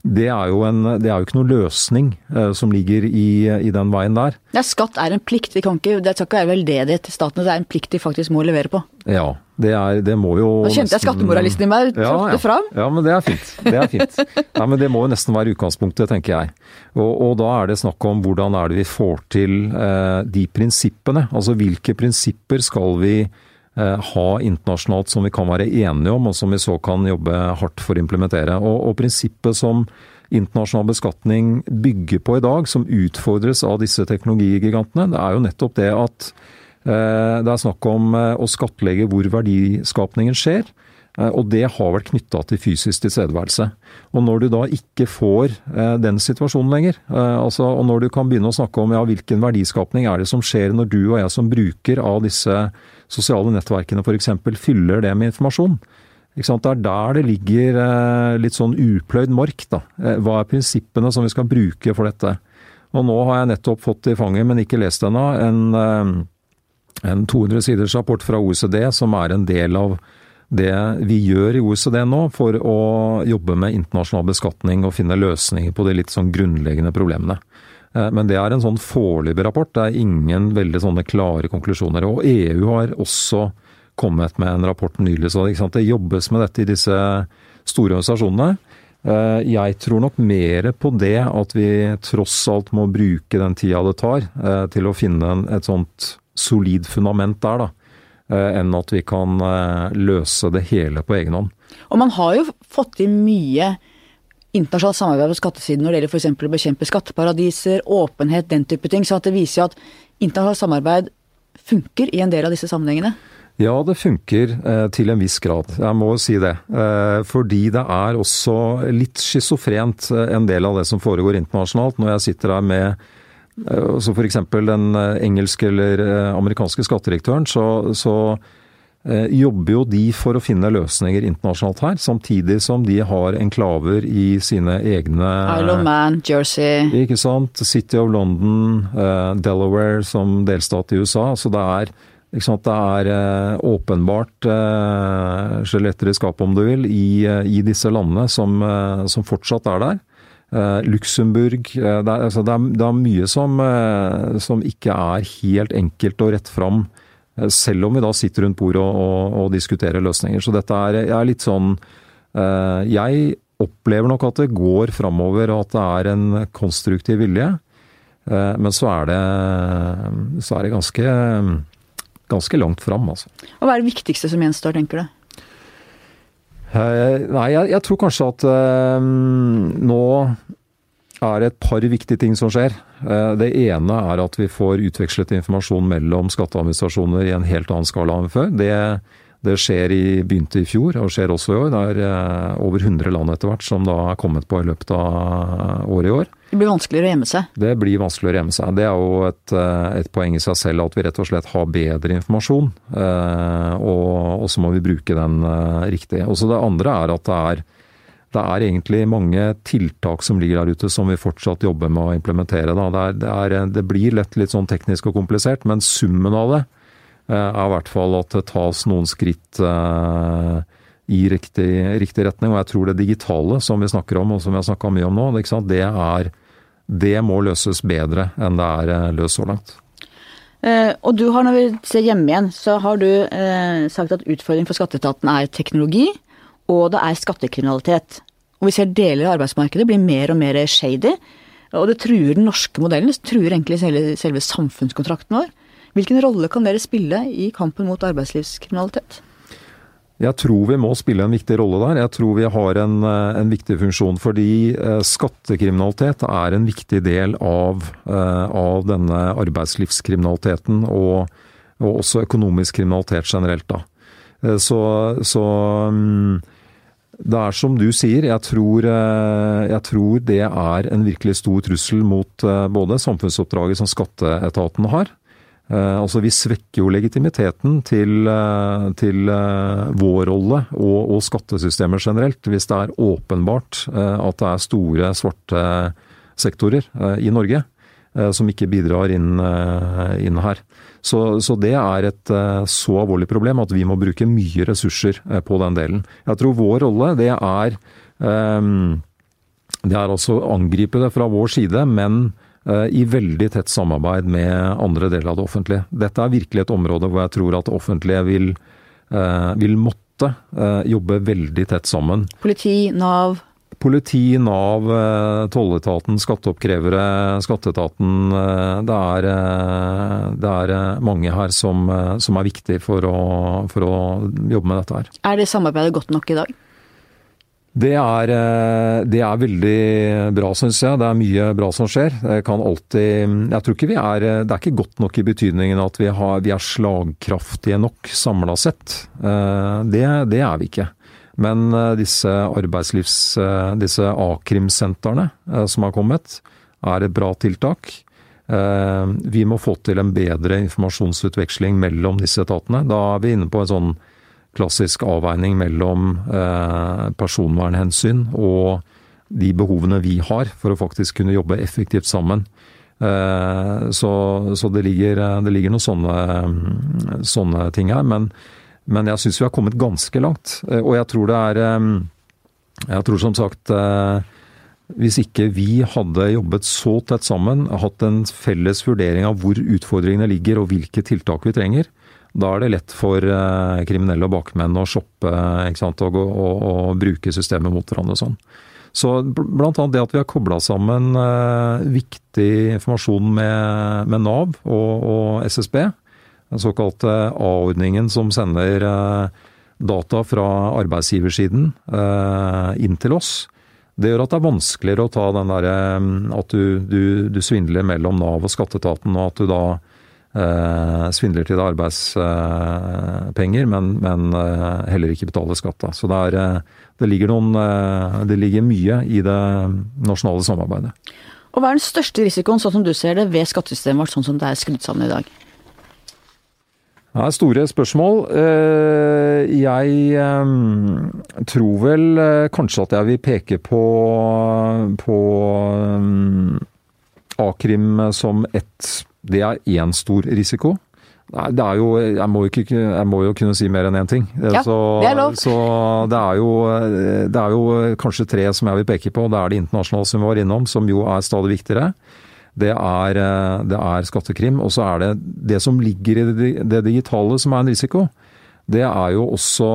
Det er, jo en, det er jo ikke noen løsning eh, som ligger i, i, den veien der. Ja, Skatt er en plikt. Vi kan ikke, det skal ikke være veldedighet til staten. Det er en plikt de faktisk må levere på. Ja, det, er, det må jo Nå kjente jeg skattemoralisten i meg ja, ja. fram. Ja, men det er fint. Det er fint. Nei, men det må jo nesten være utgangspunktet, tenker jeg. Og, og da er det snakk om hvordan er det vi får til eh, de prinsippene. Altså hvilke prinsipper skal vi Eh, ha internasjonalt som vi kan være enige om, og som vi så kan jobbe hardt for å implementere. Og, og prinsippet som internasjonal beskatning bygger på i dag, som utfordres av disse teknologigigantene, det er jo nettopp det at eh, det er snakk om eh, å skattlegge hvor verdiskapningen skjer. Eh, og det har vært knytta til fysisk tilstedeværelse. Og når du da ikke får eh, den situasjonen lenger, eh, altså, og når du kan begynne å snakke om ja, hvilken verdiskapning er det som skjer når du og jeg som bruker av disse sosiale nettverkene f.eks. fyller det med informasjon. Det er der det ligger litt sånn upløyd mark. Da. Hva er prinsippene som vi skal bruke for dette? Og nå har jeg nettopp fått i fanget, men ikke lest ennå, en, en 200 siders rapport fra OECD som er en del av det vi gjør i OECD nå for å jobbe med internasjonal beskatning og finne løsninger på de litt sånn grunnleggende problemene. Eh, men det er en sånn foreløpig rapport. Det er ingen veldig sånne klare konklusjoner. Og EU har også kommet med en rapport nylig. Så det jobbes med dette i disse store organisasjonene. Eh, jeg tror nok mer på det at vi tross alt må bruke den tida det tar eh, til å finne et sånt solid fundament der, da. Enn at vi kan løse det hele på egen hånd. Og man har jo fått til mye internasjonalt samarbeid på skattesiden når det gjelder f.eks. å bekjempe skatteparadiser, åpenhet, den type ting. Så at det viser jo at internasjonalt samarbeid funker i en del av disse sammenhengene. Ja, det funker eh, til en viss grad. Jeg må si det. Eh, fordi det er også litt schizofrent eh, en del av det som foregår internasjonalt. Når jeg sitter her med Eh, F.eks. den eh, engelske eller eh, amerikanske skattedirektøren, så, så jobber jo de for å finne løsninger internasjonalt her, samtidig som de har enklaver i sine egne Isle of Man, Jersey Ikke sant. City of London, Delaware som delstat i USA. Så det er, sant, det er åpenbart skjeletter i skapet, om du vil, i, i disse landene som, som fortsatt er der. Luxembourg det, er, altså, det, er, det, er, mye som, som, ikke er helt enkelt og rett fram, selv om vi da sitter rundt bordet og, og, og, diskuterer løsninger. Så dette er, er litt sånn Jeg opplever nok at det går framover, og at det er en konstruktiv vilje. men så er det, så er det ganske, ganske langt fram, altså. Og hva er det viktigste som gjenstår, tenker du? Eh, nei, jeg, jeg, tror kanskje at øh, nå er et par viktige ting som skjer. Uh, det ene er at vi får utvekslet informasjon mellom skatteadministrasjoner i en helt annen skala enn før. Det, Det skjer i, begynte i fjor og skjer også i år. Det er eh, over 100 land etter hvert som da er kommet på i løpet av året i år. Det blir vanskeligere å gjemme seg? Det blir vanskeligere å gjemme seg. Det er jo et, eh, et, poeng i seg selv at vi rett og slett har bedre informasjon. Og, og, så må vi bruke den riktig. Også Det andre er at det er, det er egentlig mange tiltak som ligger der ute som vi fortsatt jobber med å implementere. Det, er, det, er, det blir lett litt sånn teknisk og komplisert, men summen av det Eh, er i hvert fall at det tas noen skritt eh, i riktig, riktig, retning. Og jeg tror det digitale som vi snakker om, og som vi har snakka mye om nå, det, er, det må løses bedre enn det er eh, løst så langt. Eh, og du har, når vi ser hjemme igjen, så har du eh, sagt at utfordringen for skatteetaten er teknologi, og det er skattekriminalitet. Og vi ser deler av arbeidsmarkedet blir mer og mer shady. Og det truer den norske modellen, det truer egentlig selve, selve samfunnskontrakten vår. Hvilken rolle kan dere spille i kampen mot arbeidslivskriminalitet? Jeg tror vi må spille en viktig rolle der. Jeg tror vi har en, eh, en viktig funksjon. Fordi eh, skattekriminalitet er en viktig del av, eh, av denne arbeidslivskriminaliteten. Og, og, også økonomisk kriminalitet generelt. Da. Så, så mm, det er som du sier, jeg tror, jeg tror, det er en virkelig stor trussel mot både samfunnsoppdraget som skatteetaten har, Eh, altså Vi svekker jo legitimiteten til, eh, til eh, vår rolle og, og, skattesystemet generelt, hvis det er åpenbart at det er store svarte sektorer i Norge som ikke bidrar inn, inn her. Så, så, det er et så alvorlig problem at vi må bruke mye ressurser på den delen. Jeg tror vår rolle det er, det er altså å angripe det fra vår side, men Eh, i veldig tett samarbeid med andre deler av det offentlige. Dette er virkelig et område hvor jeg tror at det offentlige vil, eh, vil måtte eh, jobbe veldig tett sammen. Politi, Nav? Politi, Nav, tolletaten, skatteoppkrevere, skatteetaten. Det er, det er mange her som, som er viktig for å, for å jobbe med dette her. Er det samarbeidet godt nok i dag? Det er, eh, det er, veldig bra, syns jeg. Det er mye bra som skjer. Jeg kan alltid Jeg tror ikke vi er Det er ikke godt nok i betydningen at vi, har, vi er slagkraftige nok samla sett. Eh, det, det, er vi ikke. Men eh, disse arbeidslivs... Disse a-krimsentrene som har kommet, er et bra tiltak. Vi må få til en bedre informasjonsutveksling mellom disse etatene. Da er vi inne på en sånn klassisk avveining mellom eh, personvernhensyn og de behovene vi har for å faktisk kunne jobbe effektivt sammen. Eh, så, så det, ligger, det, ligger, noen sånne, sånne ting her. Men, men jeg syns vi har kommet ganske langt. Eh, og jeg tror det er Jeg tror som sagt hvis ikke vi hadde jobbet så tett sammen, hatt en felles vurdering av hvor utfordringene ligger og hvilke tiltak vi trenger, da er det lett for eh, kriminelle og bakmenn å shoppe og, og, og, og, bruke systemet mot hverandre sånn. Så bl.a. det at vi har kobla sammen eh, viktig informasjon med, med Nav og, og, SSB, den såkalte A-ordningen som sender eh, data fra arbeidsgiversiden eh, inn til oss, det gjør at det er vanskeligere å ta den derre eh, at du, du, du svindler mellom Nav og skatteetaten, og at du da eh, svindler til deg arbeidspenger, men, men heller ikke betaler skatt. Så det, er, det, ligger noen, det ligger mye i det nasjonale samarbeidet. Og Hva er den største risikoen sånn som du ser det, ved skattesystemet vårt sånn som det er skrudd sammen i dag? Er store spørsmål. Jeg tror vel kanskje at jeg vil peke på, på A-krim som ett det er én stor risiko. Nei, det er jo jeg må, ikke, jeg må, jo kunne si mer enn én ting. Ja, så, det er lov. Så det er, jo, det er jo kanskje tre som jeg vil peke på. Det er det internasjonale som vi var innom, som jo er stadig viktigere. Det er, det er skattekrim. Og så er det det som ligger i det digitale som er en risiko. Det er jo også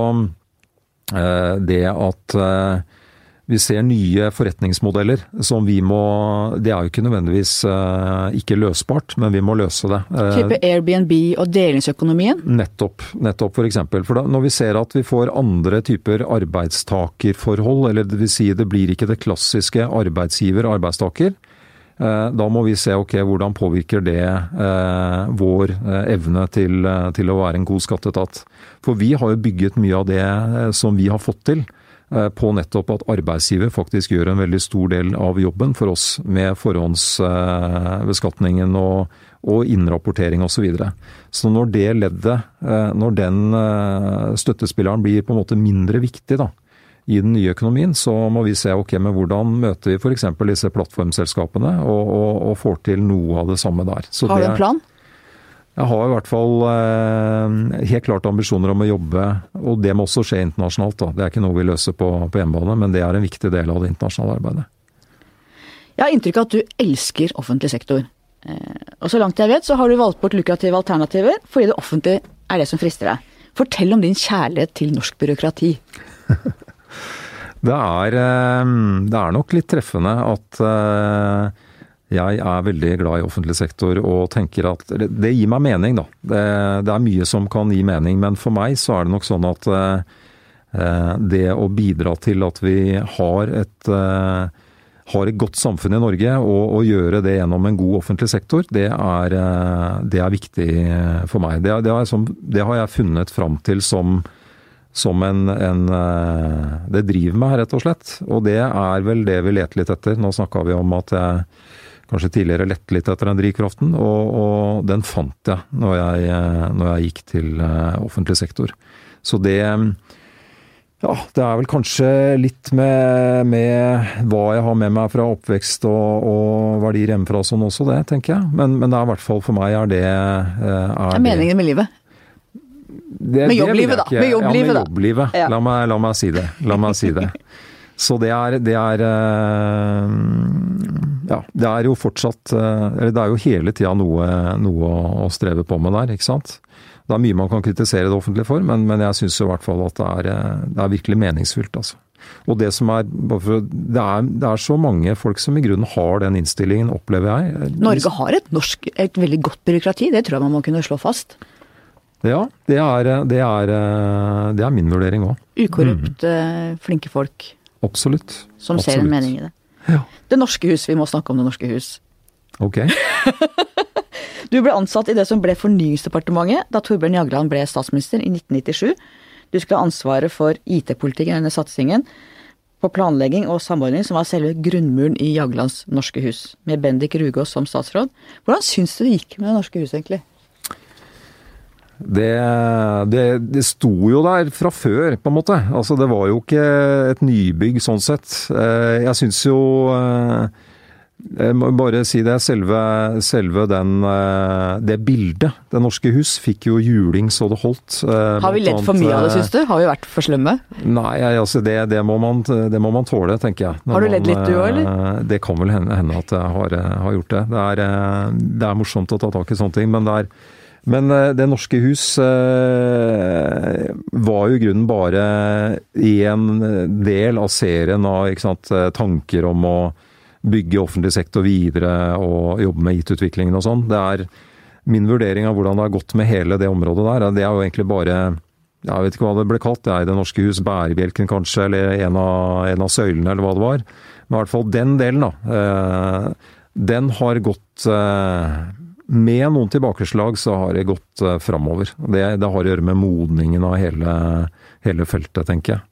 eh, det at eh, vi ser nye forretningsmodeller som vi må Det er jo ikke nødvendigvis ikke løsbart, men vi må løse det. Type Airbnb og delingsøkonomien? Nettopp, nettopp for eksempel. For da, når vi ser at vi får andre typer arbeidstakerforhold, eller det vil si det blir ikke det klassiske arbeidsgiver-arbeidstaker, Eh, da må vi se ok, hvordan påvirker det eh, vår eh, evne til, til, å være en god skatteetat. For vi har jo bygget mye av det som vi har fått til på nettopp at arbeidsgiver faktisk gjør en veldig stor del av jobben for oss med forhåndsbeskatningen og, og innrapportering osv. Så, videre. så når det leddet, når den støttespilleren blir på en måte mindre viktig, da, i den nye økonomien, så må vi se ok, men hvordan møter vi f.eks. disse plattformselskapene og, og, og, får til noe av det samme der. Så har du en plan? Jeg har i hvert fall eh, helt klart ambisjoner om å jobbe, og det må også skje internasjonalt. Da. Det er ikke noe vi løser på, på hjemmebane, men det er en viktig del av det internasjonale arbeidet. Jeg har inntrykk av at du elsker offentlig sektor. Eh, og så langt jeg vet, så har du valgt bort lukrative alternativer fordi det offentlige er det som frister deg. Fortell om din kjærlighet til norsk byråkrati. <laughs> Det er, eh, det er, nok litt treffende at eh, jeg er veldig glad i offentlig sektor og tenker at Det gir meg mening, da. Det, er mye som kan gi mening, men for meg så er det nok sånn at eh, det å bidra til at vi har et, har et godt samfunn i Norge, og, og, gjøre det gjennom en god offentlig sektor, det er, det er viktig for meg. Det, det, har, det har jeg funnet fram til som som en, en, eh, Det driver meg, rett og slett. Og det er vel det vi leter litt etter. Nå snakka vi om at jeg kanskje tidligere lette litt etter den drivkraften, og, og den fant jeg når, jeg eh, når, jeg gikk til eh, offentlig sektor. Så det ja, det er vel kanskje litt med, med hva jeg har med meg fra oppvekst og, og verdier hjemmefra sånn også, det, tenker jeg. Men, men det er i hvert fall for meg er det er Det er meningen med livet? Det, med jobblivet, da. Med jobblivet, ja, med jobblivet. Ja. La, meg, la, meg, si det. La meg si det. <laughs> Så det er, det er eh, Ja, det er jo fortsatt eh, Eller det er jo hele tida noe, noe, å streve på med der, ikke sant. Det er mye man kan kritisere det offentlige for, men, men jeg syns i hvert fall at det er, eh, det er virkelig meningsfylt, altså. Og det som er, det er, det er så mange folk som i grunnen har den innstillingen, opplever jeg. Norge har et, norsk, et veldig godt byråkrati, det tror jeg man må kunne slå fast. Ja, det er, det er, det er min vurdering òg. Ukorrupt, mm. flinke folk. Absolutt. Som Absolutt. ser en mening i det. Ja. Det norske hus, vi må snakke om Det norske hus. Ok. <laughs> du ble ansatt i det som ble Fornyingsdepartementet da Torbjørn Jagland ble statsminister i 1997. Du skulle ha ansvaret for IT-politikken under satsingen på planlegging og samordning, som var selve grunnmuren i Jaglands norske hus, med Bendik Rugås som statsråd. Hvordan syns du det gikk med Det norske hus, egentlig? Det, det, det, sto jo der fra før, på en måte. Altså, det var jo ikke et nybygg sånn sett. Eh, jeg syns jo eh, Jeg må bare si det. Selve, selve den, eh, det bildet, Det norske hus, fikk jo juling så det holdt. Har vi ledd for mye av det, syns du? Har vi vært for slemme? Nei, altså det, det, må, man, det må man tåle, tenker jeg. Har du ledd litt du òg, eller? Det kan vel hende, hende at jeg har, har gjort det. Det er, det er morsomt å ta tak i sånne ting, men det er men eh, Det norske hus eh, var jo i grunnen bare én del av serien av sant, eh, tanker om å bygge offentlig sektor videre og jobbe med IT-utviklingen og sånn. Det er min vurdering av hvordan det har gått med hele det området der. Det er jo egentlig bare jeg vet ikke hva det ble kalt, det er i Det norske hus, bærebjelken kanskje, eller en av, en av, søylene, eller hva det var. Men i hvert fall den delen, da. Den har gått med noen tilbakeslag så har det gått uh, framover. Det, det, har å gjøre med modningen av hele, hele feltet, tenker jeg.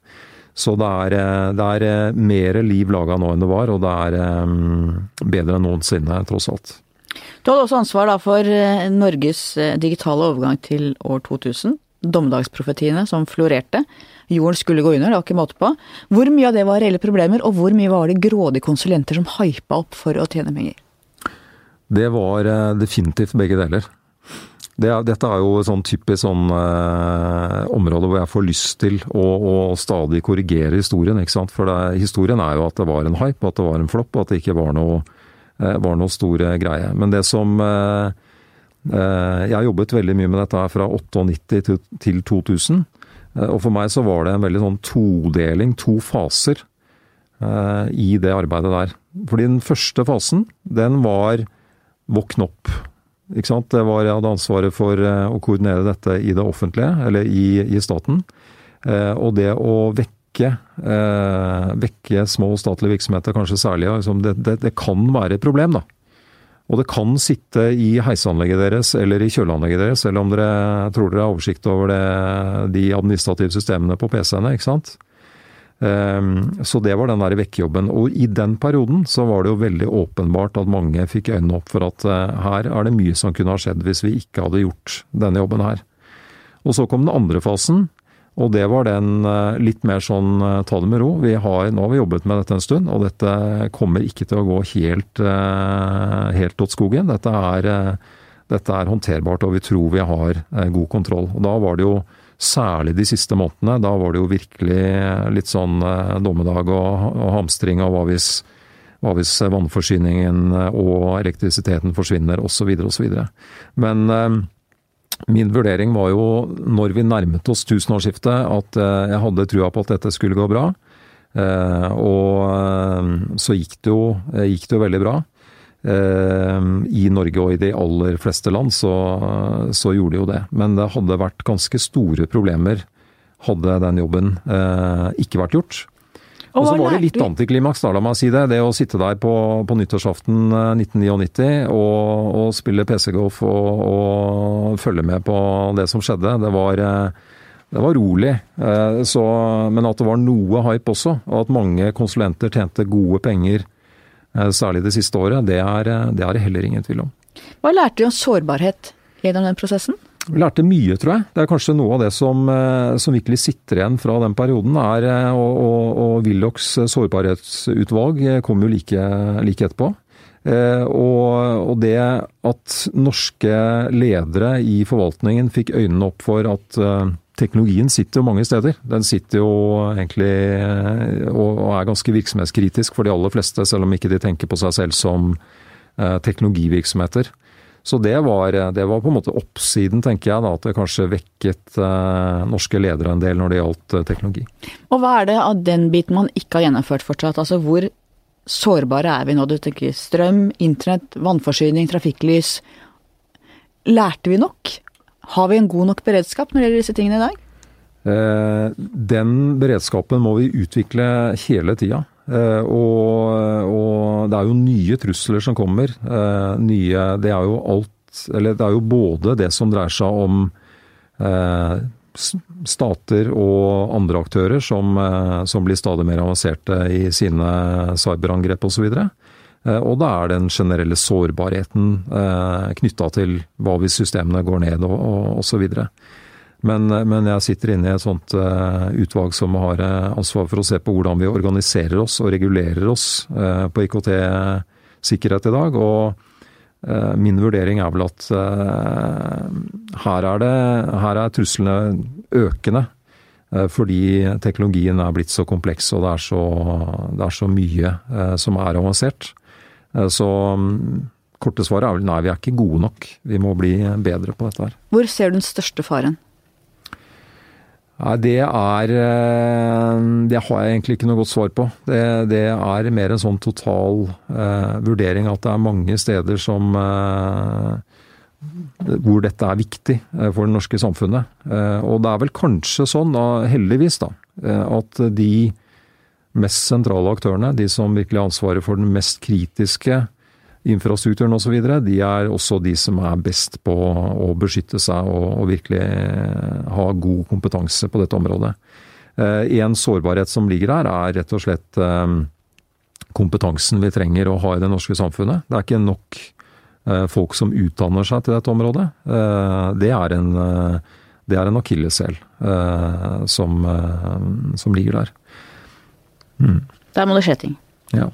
Så det er, eh, det er eh, mer liv laga nå enn det var, og det er bedre enn noensinne, tross alt. Du hadde også ansvar da, for Norges digitale overgang til år 2000. Dommedagsprofetiene som florerte. Jorden skulle gå under, det var ikke måte på. Hvor mye av det var reelle problemer, og hvor mye var det grådige konsulenter som hypa opp for å tjene penger? Det var eh, definitivt begge deler. Det, dette er jo sånn typisk sånn eh, område hvor jeg får lyst til å, å stadig korrigere historien. For det, historien er jo at det var en hype, at det var en flopp, at det ikke var noe, eh, var noe store greie. Men det som eh, eh Jeg har jobbet veldig mye med dette fra 98 til, til 2000. Eh, og for meg så var det en veldig sånn todeling, to faser, i det arbeidet der. Fordi den første fasen, den var våkne opp. Ikke sant? Det var, jeg hadde ansvaret for eh, å koordinere dette i det offentlige, eller i, i staten. Eh, og det å vekke, eh, vekke små statlige virksomheter, kanskje særlig, liksom det, det, det, kan være et problem, da. Og det kan sitte i heiseanlegget deres eller i kjøleanlegget deres, selv om dere tror dere har oversikt over det, de administrative systemene på PC-ene. ikke sant? Um, så det var den der vekkejobben. Og i den perioden så var det jo veldig åpenbart at mange fikk øynene opp for at uh, her er det mye som kunne ha skjedd hvis vi ikke hadde gjort denne jobben her. Og så kom den andre fasen, og det var den uh, litt mer sånn uh, ta det med ro. Vi har, nå har vi jobbet med dette en stund, og dette kommer ikke til å gå helt, helt åt skogen. Dette er, dette er håndterbart, og vi tror vi har god kontroll. Og da var det jo Særlig de siste månedene. Da var det jo virkelig litt sånn eh, dommedag og, og hamstring av hva hvis, hva hvis vannforsyningen og elektrisiteten forsvinner osv. osv. Men eh, min vurdering var jo når vi nærmet oss tusenårsskiftet at eh, jeg hadde trua på at dette skulle gå bra. Eh, og eh, så gikk det, jo, gikk det jo veldig bra. Eh, I Norge og i de aller fleste land så, så gjorde de jo det. Men det hadde vært ganske store problemer hadde den jobben eh, ikke vært gjort. Og så var det litt antiklimaks, da, la meg si det. Det å sitte der på, på nyttårsaften 1999 eh, og, og spille PC-golf og, og, følge med på det som skjedde, det var, det var rolig. Så, men at det var noe hype også, og at mange konsulenter tjente gode penger særlig det siste året, det er, eh, det er heller ingen tvil om. Hva lærte du om sårbarhet gjennom den prosessen? Vi lærte mye, tror jeg. Det er kanskje noe av det som, eh, som virkelig sitter igjen fra den perioden. Er, og, og, og Willochs sårbarhetsutvalg kom jo like, like etterpå. Og, og, det at norske ledere i forvaltningen fikk øynene opp for at teknologien sitter jo mange steder. Den sitter jo egentlig eh, og er ganske virksomhetskritisk for de aller fleste, selv om ikke de tenker på seg selv som eh, teknologivirksomheter. Så det var, det var, på en måte oppsiden, tenker jeg, da, at det kanskje vekket eh, norske ledere en del når det gjaldt eh, teknologi. Og hva er det av den biten man ikke har gjennomført fortsatt? Altså hvor sårbare er vi nå? Du tenker strøm, internett, vannforsyning, trafikklys. Lærte vi nok? Har vi en god nok beredskap når det gjelder disse tingene i dag? Eh, den beredskapen må vi utvikle hele tida. Eh, og, og, det er jo nye trusler som kommer. Eh, nye Det er jo alt Eller det er jo både det som dreier seg om stater og andre aktører som, som blir stadig mer avanserte i sine cyberangrep osv. Og, så og da er den generelle sårbarheten eh, knytta til hva hvis systemene går ned og, osv. Men, men jeg sitter inne i et sånt eh, utvalg som har ansvar for å se på hvordan vi organiserer oss og regulerer oss på IKT-sikkerhet i dag. Og min vurdering er vel at her er, det, her er truslene økende. Fordi teknologien er blitt så kompleks og det er så, det er så mye som er avansert. Eh, så mm, korte svaret er vel nei, vi er ikke gode nok. Vi må bli bedre på dette her. Hvor ser du den største faren? Nei, det er eh, Det har jeg egentlig ikke noe godt svar på. Det, det er mer en sånn total uh, vurdering at det er mange steder som uh, hvor dette er viktig for det norske samfunnet. Og det er vel kanskje sånn, heldigvis, da, at de mest sentrale aktørene, de som virkelig har ansvaret for den mest kritiske infrastrukturen osv., de er også de som er best på å beskytte seg og, og virkelig ha god kompetanse på dette området. Eh, en sårbarhet som ligger her, er rett og slett eh, kompetansen vi trenger å ha i det norske samfunnet. Det er ikke nok eh, folk som utdanner seg til dette området. Det er en, det en akilleshæl som, som ligger der. Mm. Der må det skje ting. Ja.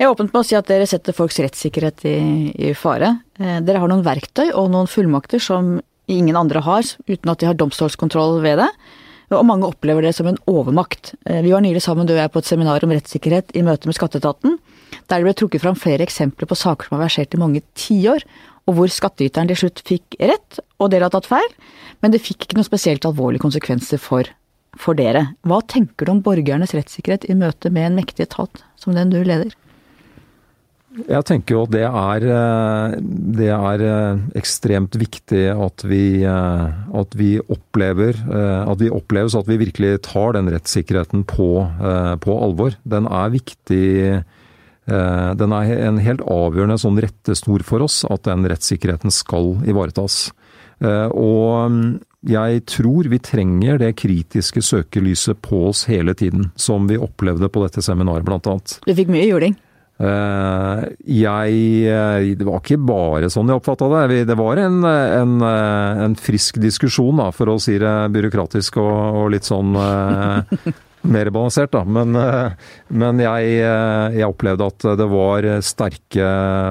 Jeg er åpent med å si at dere setter folks rettssikkerhet i, i fare. Eh, dere har noen verktøy og noen fullmakter som ingen andre har, uten at de har domstolskontroll ved det. Og mange opplever det som en overmakt. Eh, vi var nylig sammen du og jeg på et seminar om rettssikkerhet i møte med skatteetaten, der det ble trukket fram flere eksempler på saker som har versert i mange tiår, og hvor skattyteren til slutt fikk rett, og dere har tatt feil, men det fikk ikke noen spesielt alvorlige konsekvenser for for dere. Hva tenker du om borgernes rettssikkerhet i møte med en mektig etat som den du leder? Jeg tenker jo at det er, eh, det er eh, ekstremt viktig at vi, eh, at vi, opplever at vi oppleves at vi virkelig tar den rettssikkerheten på, på alvor. Den er viktig den er en helt avgjørende sånn rettesnor for oss, at den rettssikkerheten skal ivaretas. Og jeg tror vi trenger det kritiske søkelyset på oss hele tiden, som vi opplevde på dette seminaret blant annet. Du fikk mye juling? Eh, jeg eh, Det var ikke bare sånn jeg oppfatta det. Det var en, en, eh, en, frisk diskusjon, da, for å si det byråkratisk og, og litt sånn mer balansert, da. Men, men jeg, jeg, opplevde at det var sterke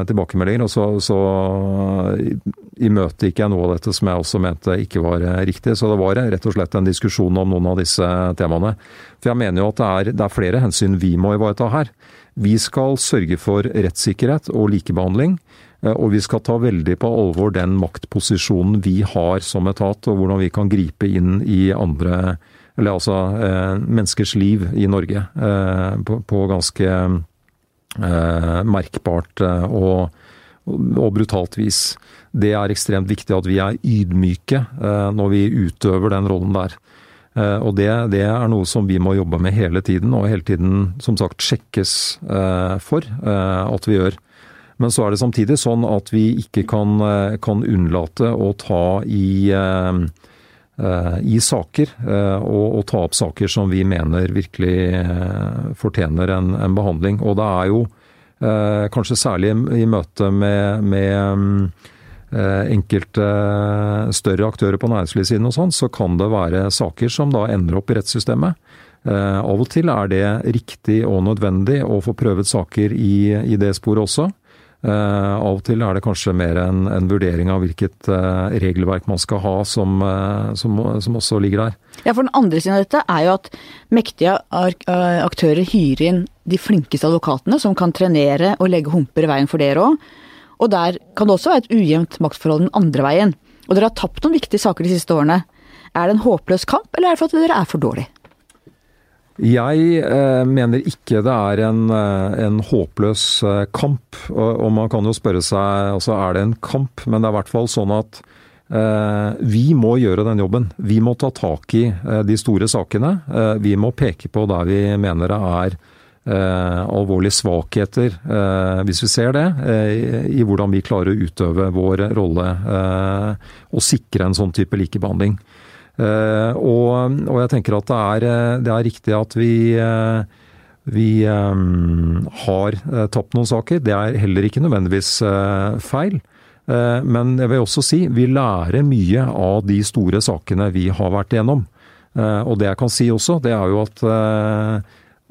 tilbakemeldinger. Og så, så imøtegikk jeg noe av dette som jeg også mente ikke var riktig. Så det var rett og slett en diskusjon om noen av disse temaene. For jeg mener jo at det er, det er flere hensyn vi må ivareta her. Vi skal sørge for rettssikkerhet og likebehandling. Eh, og vi skal ta veldig på alvor den maktposisjonen vi har som etat, og hvordan vi kan gripe inn i andre Eller altså eh, menneskers liv i Norge eh, på, på, ganske eh, merkbart eh, og, og, brutalt vis. Det er ekstremt viktig at vi er ydmyke eh, når vi utøver den rollen der. Eh, og det, det, er noe som vi må jobbe med hele tiden, og hele tiden som sagt sjekkes eh, for eh, at vi gjør. Men så er det samtidig sånn at vi ikke kan, kan unnlate å ta i, i saker, og, og, ta opp saker som vi mener virkelig fortjener en, en behandling. Og det er jo kanskje særlig i møte med, med Eh, enkelte eh, større aktører på næringslivssiden og sånn, så kan det være saker som da ender opp i rettssystemet. Eh, av og til er det riktig og nødvendig å få prøvet saker i, i det sporet også. Av og til er det kanskje mer en, en vurdering av hvilket regelverk man skal ha som, som, som, også ligger der. Ja, for Den andre siden av dette er jo at mektige aktører hyrer inn de flinkeste advokatene som kan trenere og legge humper i veien for dere òg. Og der kan det også være et ujevnt maktforhold den andre veien. Og dere har tapt noen viktige saker de siste årene. Er det en håpløs kamp, eller er det for at dere er for dårlige? Jeg eh, mener ikke det er en, eh, en håpløs eh, kamp. Og, man kan jo spørre seg altså er det en kamp, men det er i hvert fall sånn at vi må gjøre den jobben. Vi må ta tak i de store sakene. Vi må peke på der vi mener det er alvorlige svakheter, hvis vi ser det, i hvordan vi klarer å utøve vår rolle og sikre en sånn type likebehandling. Eh, og, og, jeg tenker at det er, eh, det er riktig at vi vi har tapt noen saker. Det er heller ikke nødvendigvis feil. Men jeg vil også si vi lærer mye av de store sakene vi har vært igjennom. Og det jeg kan si også, det er jo at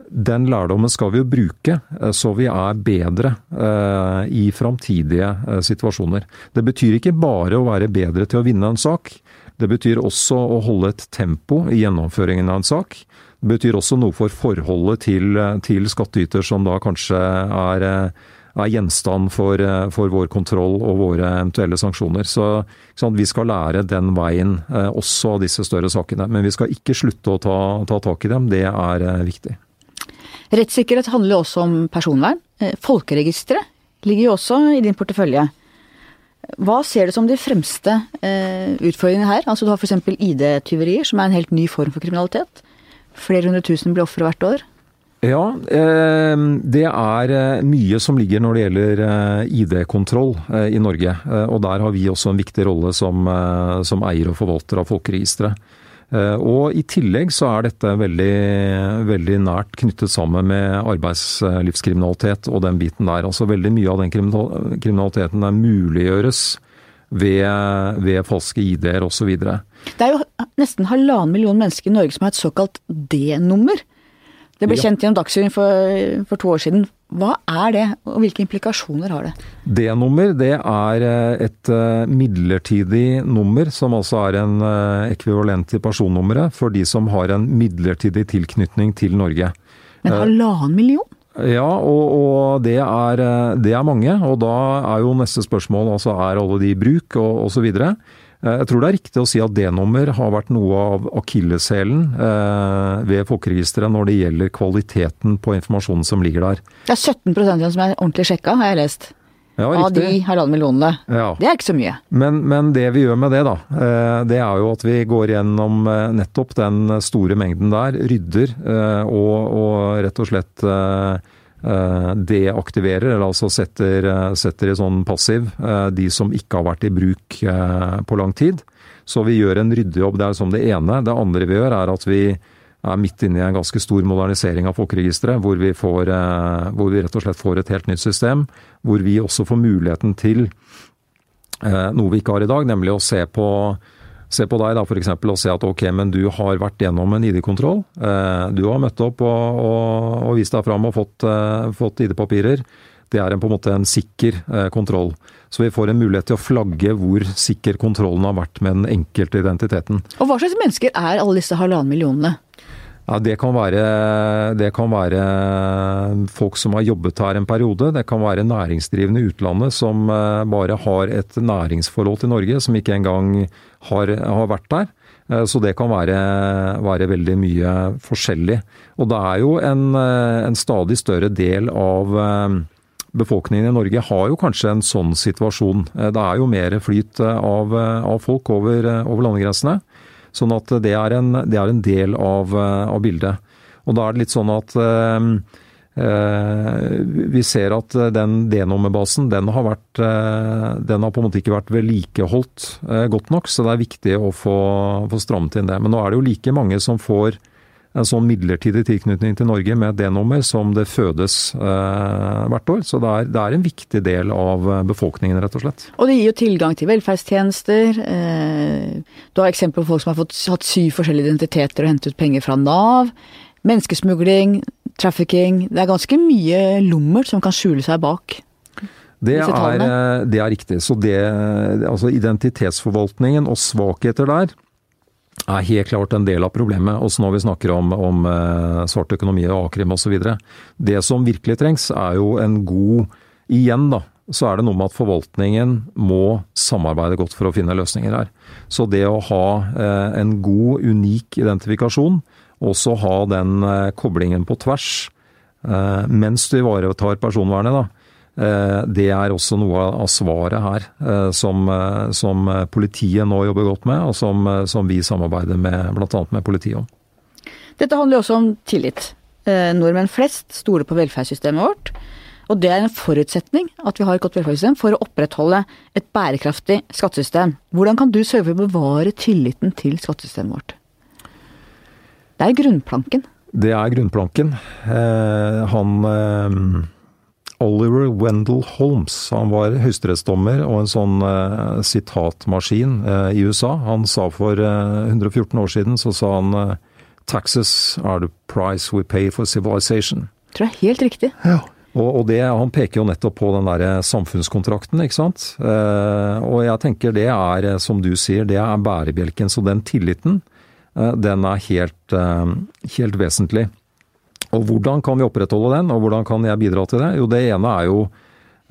den lærdommen skal vi jo bruke, eh, så vi er bedre eh, i framtidige eh, situasjoner. Det betyr ikke bare å være bedre til å vinne en sak. Det betyr også å holde et tempo i gjennomføringen av en sak. Det betyr også noe for forholdet til, til skattyter, som da kanskje er, er gjenstand for, for, vår kontroll og våre eventuelle sanksjoner. Så sant, Vi skal lære den veien også av disse større sakene. Men vi skal ikke slutte å ta, ta tak i dem. Det er viktig. Rettssikkerhet handler også om personvern. Eh, folkeregisteret ligger jo også i din portefølje. Hva ser du som de fremste eh, utfordringene her? Altså Du har f.eks. ID-tyverier, som er en helt ny form for kriminalitet. Flere hundre tusen blir ofre hvert år. Ja, eh, det er eh, mye som ligger når det gjelder ID-kontroll i Norge. og der har vi også en viktig rolle som, som eier og forvalter av folkeregisteret. Eh, og I tillegg så er dette veldig, veldig nært knyttet sammen med arbeidslivskriminalitet og den biten der. Altså Veldig mye av den kriminaliteten der muliggjøres ved, ved falske ID-er osv. Det er jo nesten halvannen million mennesker i Norge som har et såkalt D-nummer. Det ble kjent gjennom Dagsrevyen for, for, to år siden. Hva er det, og hvilke implikasjoner har det? D-nummer det er eh, et eh, midlertidig nummer, som altså er en eh, ekvivalent til personnummeret for de som har en midlertidig tilknytning til Norge. Men halvannen million? Ja, og, og det, er, det, er, mange. Og da er jo neste spørsmål altså er alle de i bruk, og osv. Eh, jeg tror det er riktig å si at D-nummer har vært noe av akilleshælen eh, ved Folkeregisteret når det gjelder kvaliteten på informasjonen som ligger der. Det er 17 igjen som er ordentlig sjekka, har jeg lest. Ja, av de halvannen millionene. Ja. Det er ikke så mye. Men, men, det vi gjør med det, da, eh, det er jo at vi går gjennom nettopp den store mengden der, rydder og, og rett og slett deaktiverer, eller altså setter, setter i sånn passiv, de som ikke har vært i bruk på lang tid. Så vi gjør en ryddejobb. Det er som det ene. Det andre vi gjør, er at vi er midt inne i en ganske stor modernisering av folkeregisteret, hvor, vi får, eh, hvor vi rett og slett får et helt nytt system. Hvor vi også får muligheten til eh, noe vi ikke har i dag, nemlig å se på, se på deg da f.eks. og se at ok, men du har vært gjennom en ID-kontroll. Eh, du har møtt opp og, og, og vist deg fram og fått, fått ID-papirer. Det er en, på en måte en sikker kontroll. Så vi får en mulighet til å flagge hvor sikker kontrollen har vært med den enkelte identiteten. Og Hva slags mennesker er alle disse halvannen millionene? Ja, det kan, være, det kan være folk som har jobbet her en periode. Det kan være næringsdrivende i utlandet som eh, bare har et næringsforhold til Norge, som ikke engang har, har vært der. Eh, så det kan være, være, veldig mye forskjellig. Og det er jo en, eh, en stadig større del av befolkningen i Norge har jo kanskje en sånn situasjon. Det er jo mer flyt av, av folk over, over landegrensene. Sånn at det er en, det er en del av, eh, av, bildet. Og da er det litt sånn at eh, eh vi ser at den D-nummerbasen den har, vært, eh, den har på en måte ikke vært vedlikeholdt eh, godt nok, så det er viktig å få, få strammet inn det. Men nå er det jo like mange som får en sånn midlertidig tilknytning til Norge med D-nummer som det fødes eh, hvert år. Så det er, det er, en viktig del av eh, befolkningen, rett og slett. Og det gir jo tilgang til velferdstjenester. Eh, du har eksempler på folk som har fått, hatt syv forskjellige identiteter og hentet ut penger fra Nav. Menneskesmugling, trafficking. Det er ganske mye lommer som kan skjule seg bak. Det er, eh, det er riktig. Så det, altså identitetsforvaltningen og svakheter der er helt klart en del av problemet, også når vi snakker om, om uh, svart økonomi og A-krim osv. Det som virkelig trengs, er jo en god Igjen, da, så er det noe med at forvaltningen må samarbeide godt for å finne løsninger her. Så det å ha uh, en god, unik identifikasjon, også ha den uh, koblingen på tvers, mens du ivaretar personvernet, da, Eh, det er også noe av svaret her, eh, som, eh, som politiet nå jobber godt med, og som, som vi samarbeider med bl.a. med politiet om. Dette handler også om tillit. Nordmenn flest stoler på velferdssystemet vårt. Og det er en forutsetning at vi har et godt velferdssystem for å opprettholde et bærekraftig skattesystem. Hvordan kan du sørge for å bevare tilliten til skattesystemet vårt? Det er grunnplanken. Det er grunnplanken. Han Oliver Wendell Holmes. Han var høyesterettsdommer og en sånn eh, sitatmaskin uh, i USA. Han sa for uh, 114 år siden så sa han uh, 'Taxes are the price we pay for civilization'. Tror jeg er helt riktig. Ja. Og, og det, Han peker jo nettopp på den der samfunnskontrakten, ikke sant. og jeg tenker det er, som du sier, det er bærebjelken. Så den tilliten, den er helt, helt vesentlig. Og hvordan kan vi opprettholde den, og hvordan kan jeg bidra til det? Jo, det ene er jo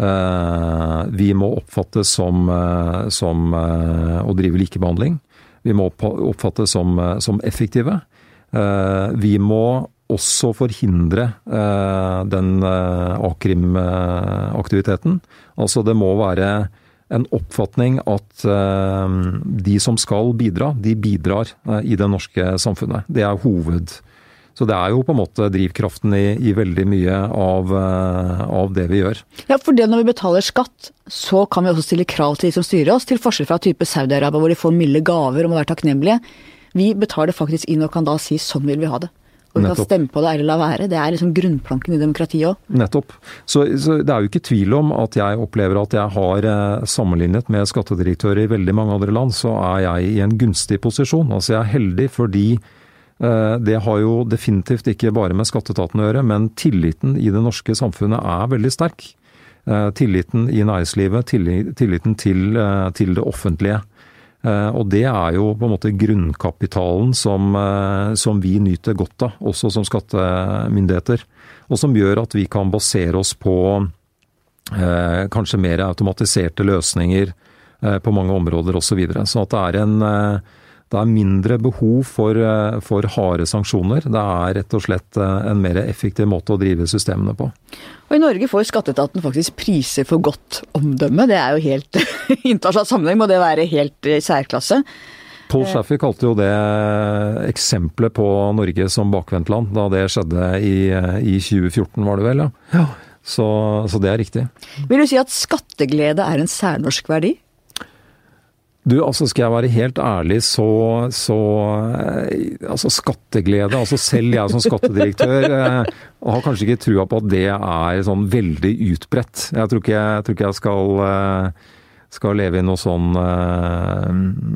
eh, vi må oppfattes som, eh, som eh, å drive likebehandling. Vi må oppfattes som, eh, som effektive. Eh, vi må også forhindre eh, den a-krim-aktiviteten. Altså det må være en oppfatning at de som skal bidra, de bidrar i det norske samfunnet. Det er hoved, så det er jo på en måte drivkraften i, i veldig mye av, eh, av, det vi gjør. Ja, for det når vi betaler skatt, så kan vi også stille krav til de som styrer oss, til forskjell fra type Saudi-Arabia hvor de får milde gaver og må være takknemlige. Vi betaler faktisk inn og kan da si sånn vil vi ha det. Og vi kan stemme på det eller la være. Det er liksom grunnplanken i demokratiet òg. Nettopp. Så, så, det er jo ikke tvil om at jeg opplever at jeg har eh, sammenlignet med skattedirektører i veldig mange andre land, så er jeg i en gunstig posisjon. Altså jeg er heldig fordi Eh, det har jo definitivt ikke bare med skatteetaten å gjøre, men tilliten i det norske samfunnet er veldig sterk. Eh, tilliten i næringslivet, tilliten til, til det offentlige. Og det er jo på en måte grunnkapitalen som, som, vi nyter godt av, også som skattemyndigheter. Og som gjør at vi kan basere oss på eh, kanskje mer automatiserte løsninger eh, på mange områder osv. Så videre. sånn at det er en eh, det er mindre behov for, eh, for, harde sanksjoner. Det er rett og slett eh, en mer effektiv måte å drive systemene på. Og I Norge får skatteetaten faktisk priser for godt omdømme. Det er jo helt <laughs> internasjonal sammenheng, må det være helt i særklasse. Paul Shaffer kalte jo det eksempelet på Norge som bakvendtland, da det skjedde i, i 2014, var det vel? ja. Ja. Så, så det er riktig. Vil du si at skatteglede er en særnorsk verdi? Du, altså skal jeg være helt ærlig, så, så eh, Altså skatteglede Altså selv jeg som skattedirektør <laughs> eh, har kanskje ikke trua på at det er sånn veldig utbredt. Jeg tror ikke jeg, tror ikke jeg skal, eh, skal leve i noe sånn eh,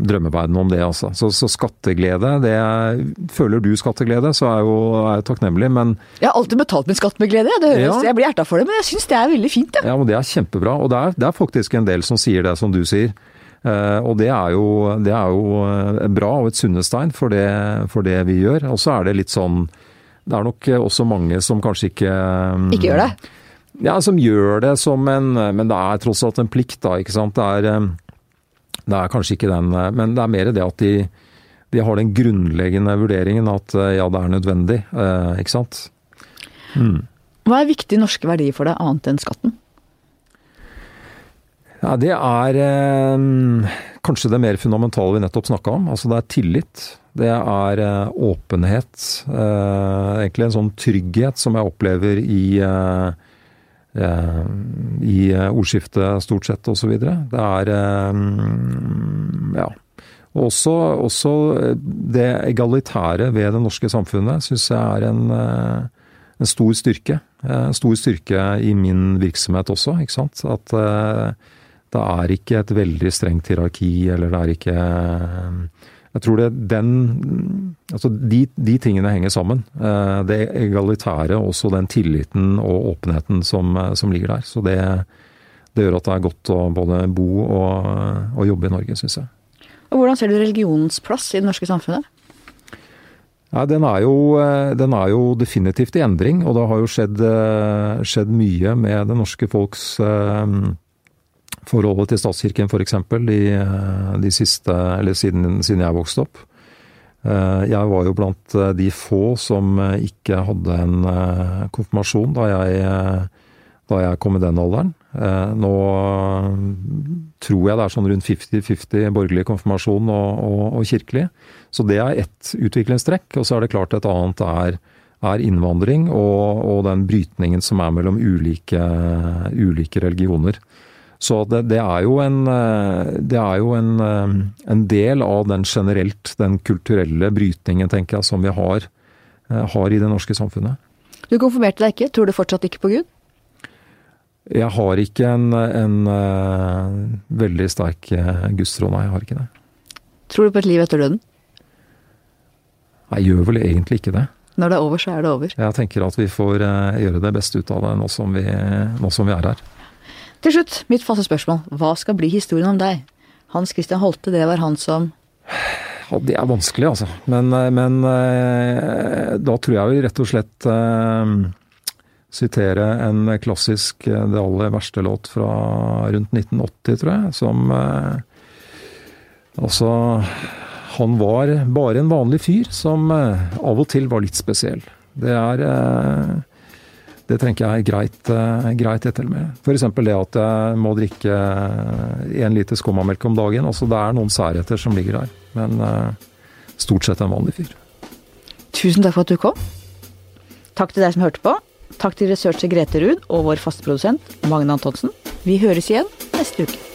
drømmeverden om det, altså. Så, så skatteglede, det er, Føler du skatteglede, så er jo er jeg takknemlig, men Jeg har alltid betalt min skatt med glede. Det høres, Ja. Jeg blir hjerta for det, men jeg syns det er veldig fint. Ja. Ja, men Det er kjempebra. Og det er, det er faktisk en del som sier det som du sier. Eh, og det er jo, det er jo eh, bra og et sunnestein for det, for det vi gjør. Og så er det litt sånn Det er nok også mange som kanskje ikke mm, Ikke gjør det. Ja, som gjør det som en Men det er tross alt en plikt, da. ikke sant. Det er, eh, det er kanskje ikke den Men det er mer det at de, de har den grunnleggende vurderingen at ja, det er nødvendig. Ikke sant. Hva er viktige norske verdier for deg, annet enn skatten? Ja, Det er eh, kanskje det mer fundamentale vi nettopp snakka om. Altså Det er tillit. Det er eh, åpenhet. Eh, egentlig en sånn trygghet som jeg opplever i eh, eh, i eh, ordskiftet stort sett osv. Det er eh, ja. Også, også det egalitære ved det norske samfunnet syns jeg er en, en stor styrke. En stor styrke i min virksomhet også, ikke sant. At det er ikke et veldig strengt hierarki, eller det er ikke Jeg tror det den Altså de, de tingene henger sammen. Eh, Det egalitære og også den tilliten og åpenheten som, som ligger der. Så det, det gjør at det er godt å både bo og, og jobbe i Norge, syns jeg. Og hvordan ser du religionens plass i det norske samfunnet? Nei, den er, jo, eh, den er jo definitivt i endring, og det har jo skjedd, eh, skjedd mye med det norske folks eh, forholdet til statskirken f.eks. De, eh, de eller siden, siden jeg vokste opp. Eh, Jeg var jo blant eh, de få som ikke hadde en konfirmasjon da jeg, da jeg kom i den alderen. Nå tror jeg det er sånn rundt 50-50 borgerlig konfirmasjon og, og, og kirkelig. Så det er ett utviklingstrekk. Og så er det klart et annet er, er innvandring og, og den brytningen som er mellom ulike, ulike religioner. Så det, det er jo, en, eh, det er jo en, eh, en del av den generelt, den kulturelle brytningen, tenker jeg, som vi har, eh, har i det norske samfunnet. Du konfirmerte deg ikke. Tror du fortsatt ikke på Gud? Jeg har ikke en, en veldig sterk gudstro, nei. Jeg har ikke det. Tror du på et liv etter døden? Jeg gjør vel egentlig ikke det. Når det er over, så er det over. Jeg tenker at vi får gjøre det beste ut av det nå som vi, nå som vi er her. Til slutt, mitt faste spørsmål. Hva skal bli historien om deg? Hans Christian Holte, det var han som Ja, det er vanskelig, altså. Men, eh, men eh, da tror jeg jo rett og slett eh, sitere en klassisk eh, Det aller verste låt fra rundt 1980, tror jeg, som eh, Altså Han var bare en vanlig fyr som eh, av og til var litt spesiell. Det er det tenker jeg er greit, eh, greit ettermæle. F.eks. det at jeg må drikke én liter skummamelk om dagen. Altså Det er noen særheter som ligger der. Men eh, stort sett en vanlig fyr. Tusen takk for at du kom. Takk til deg som hørte på. Takk til researcher Grete Ruud og vår faste produsent Magne Antonsen. Vi høres igjen neste uke.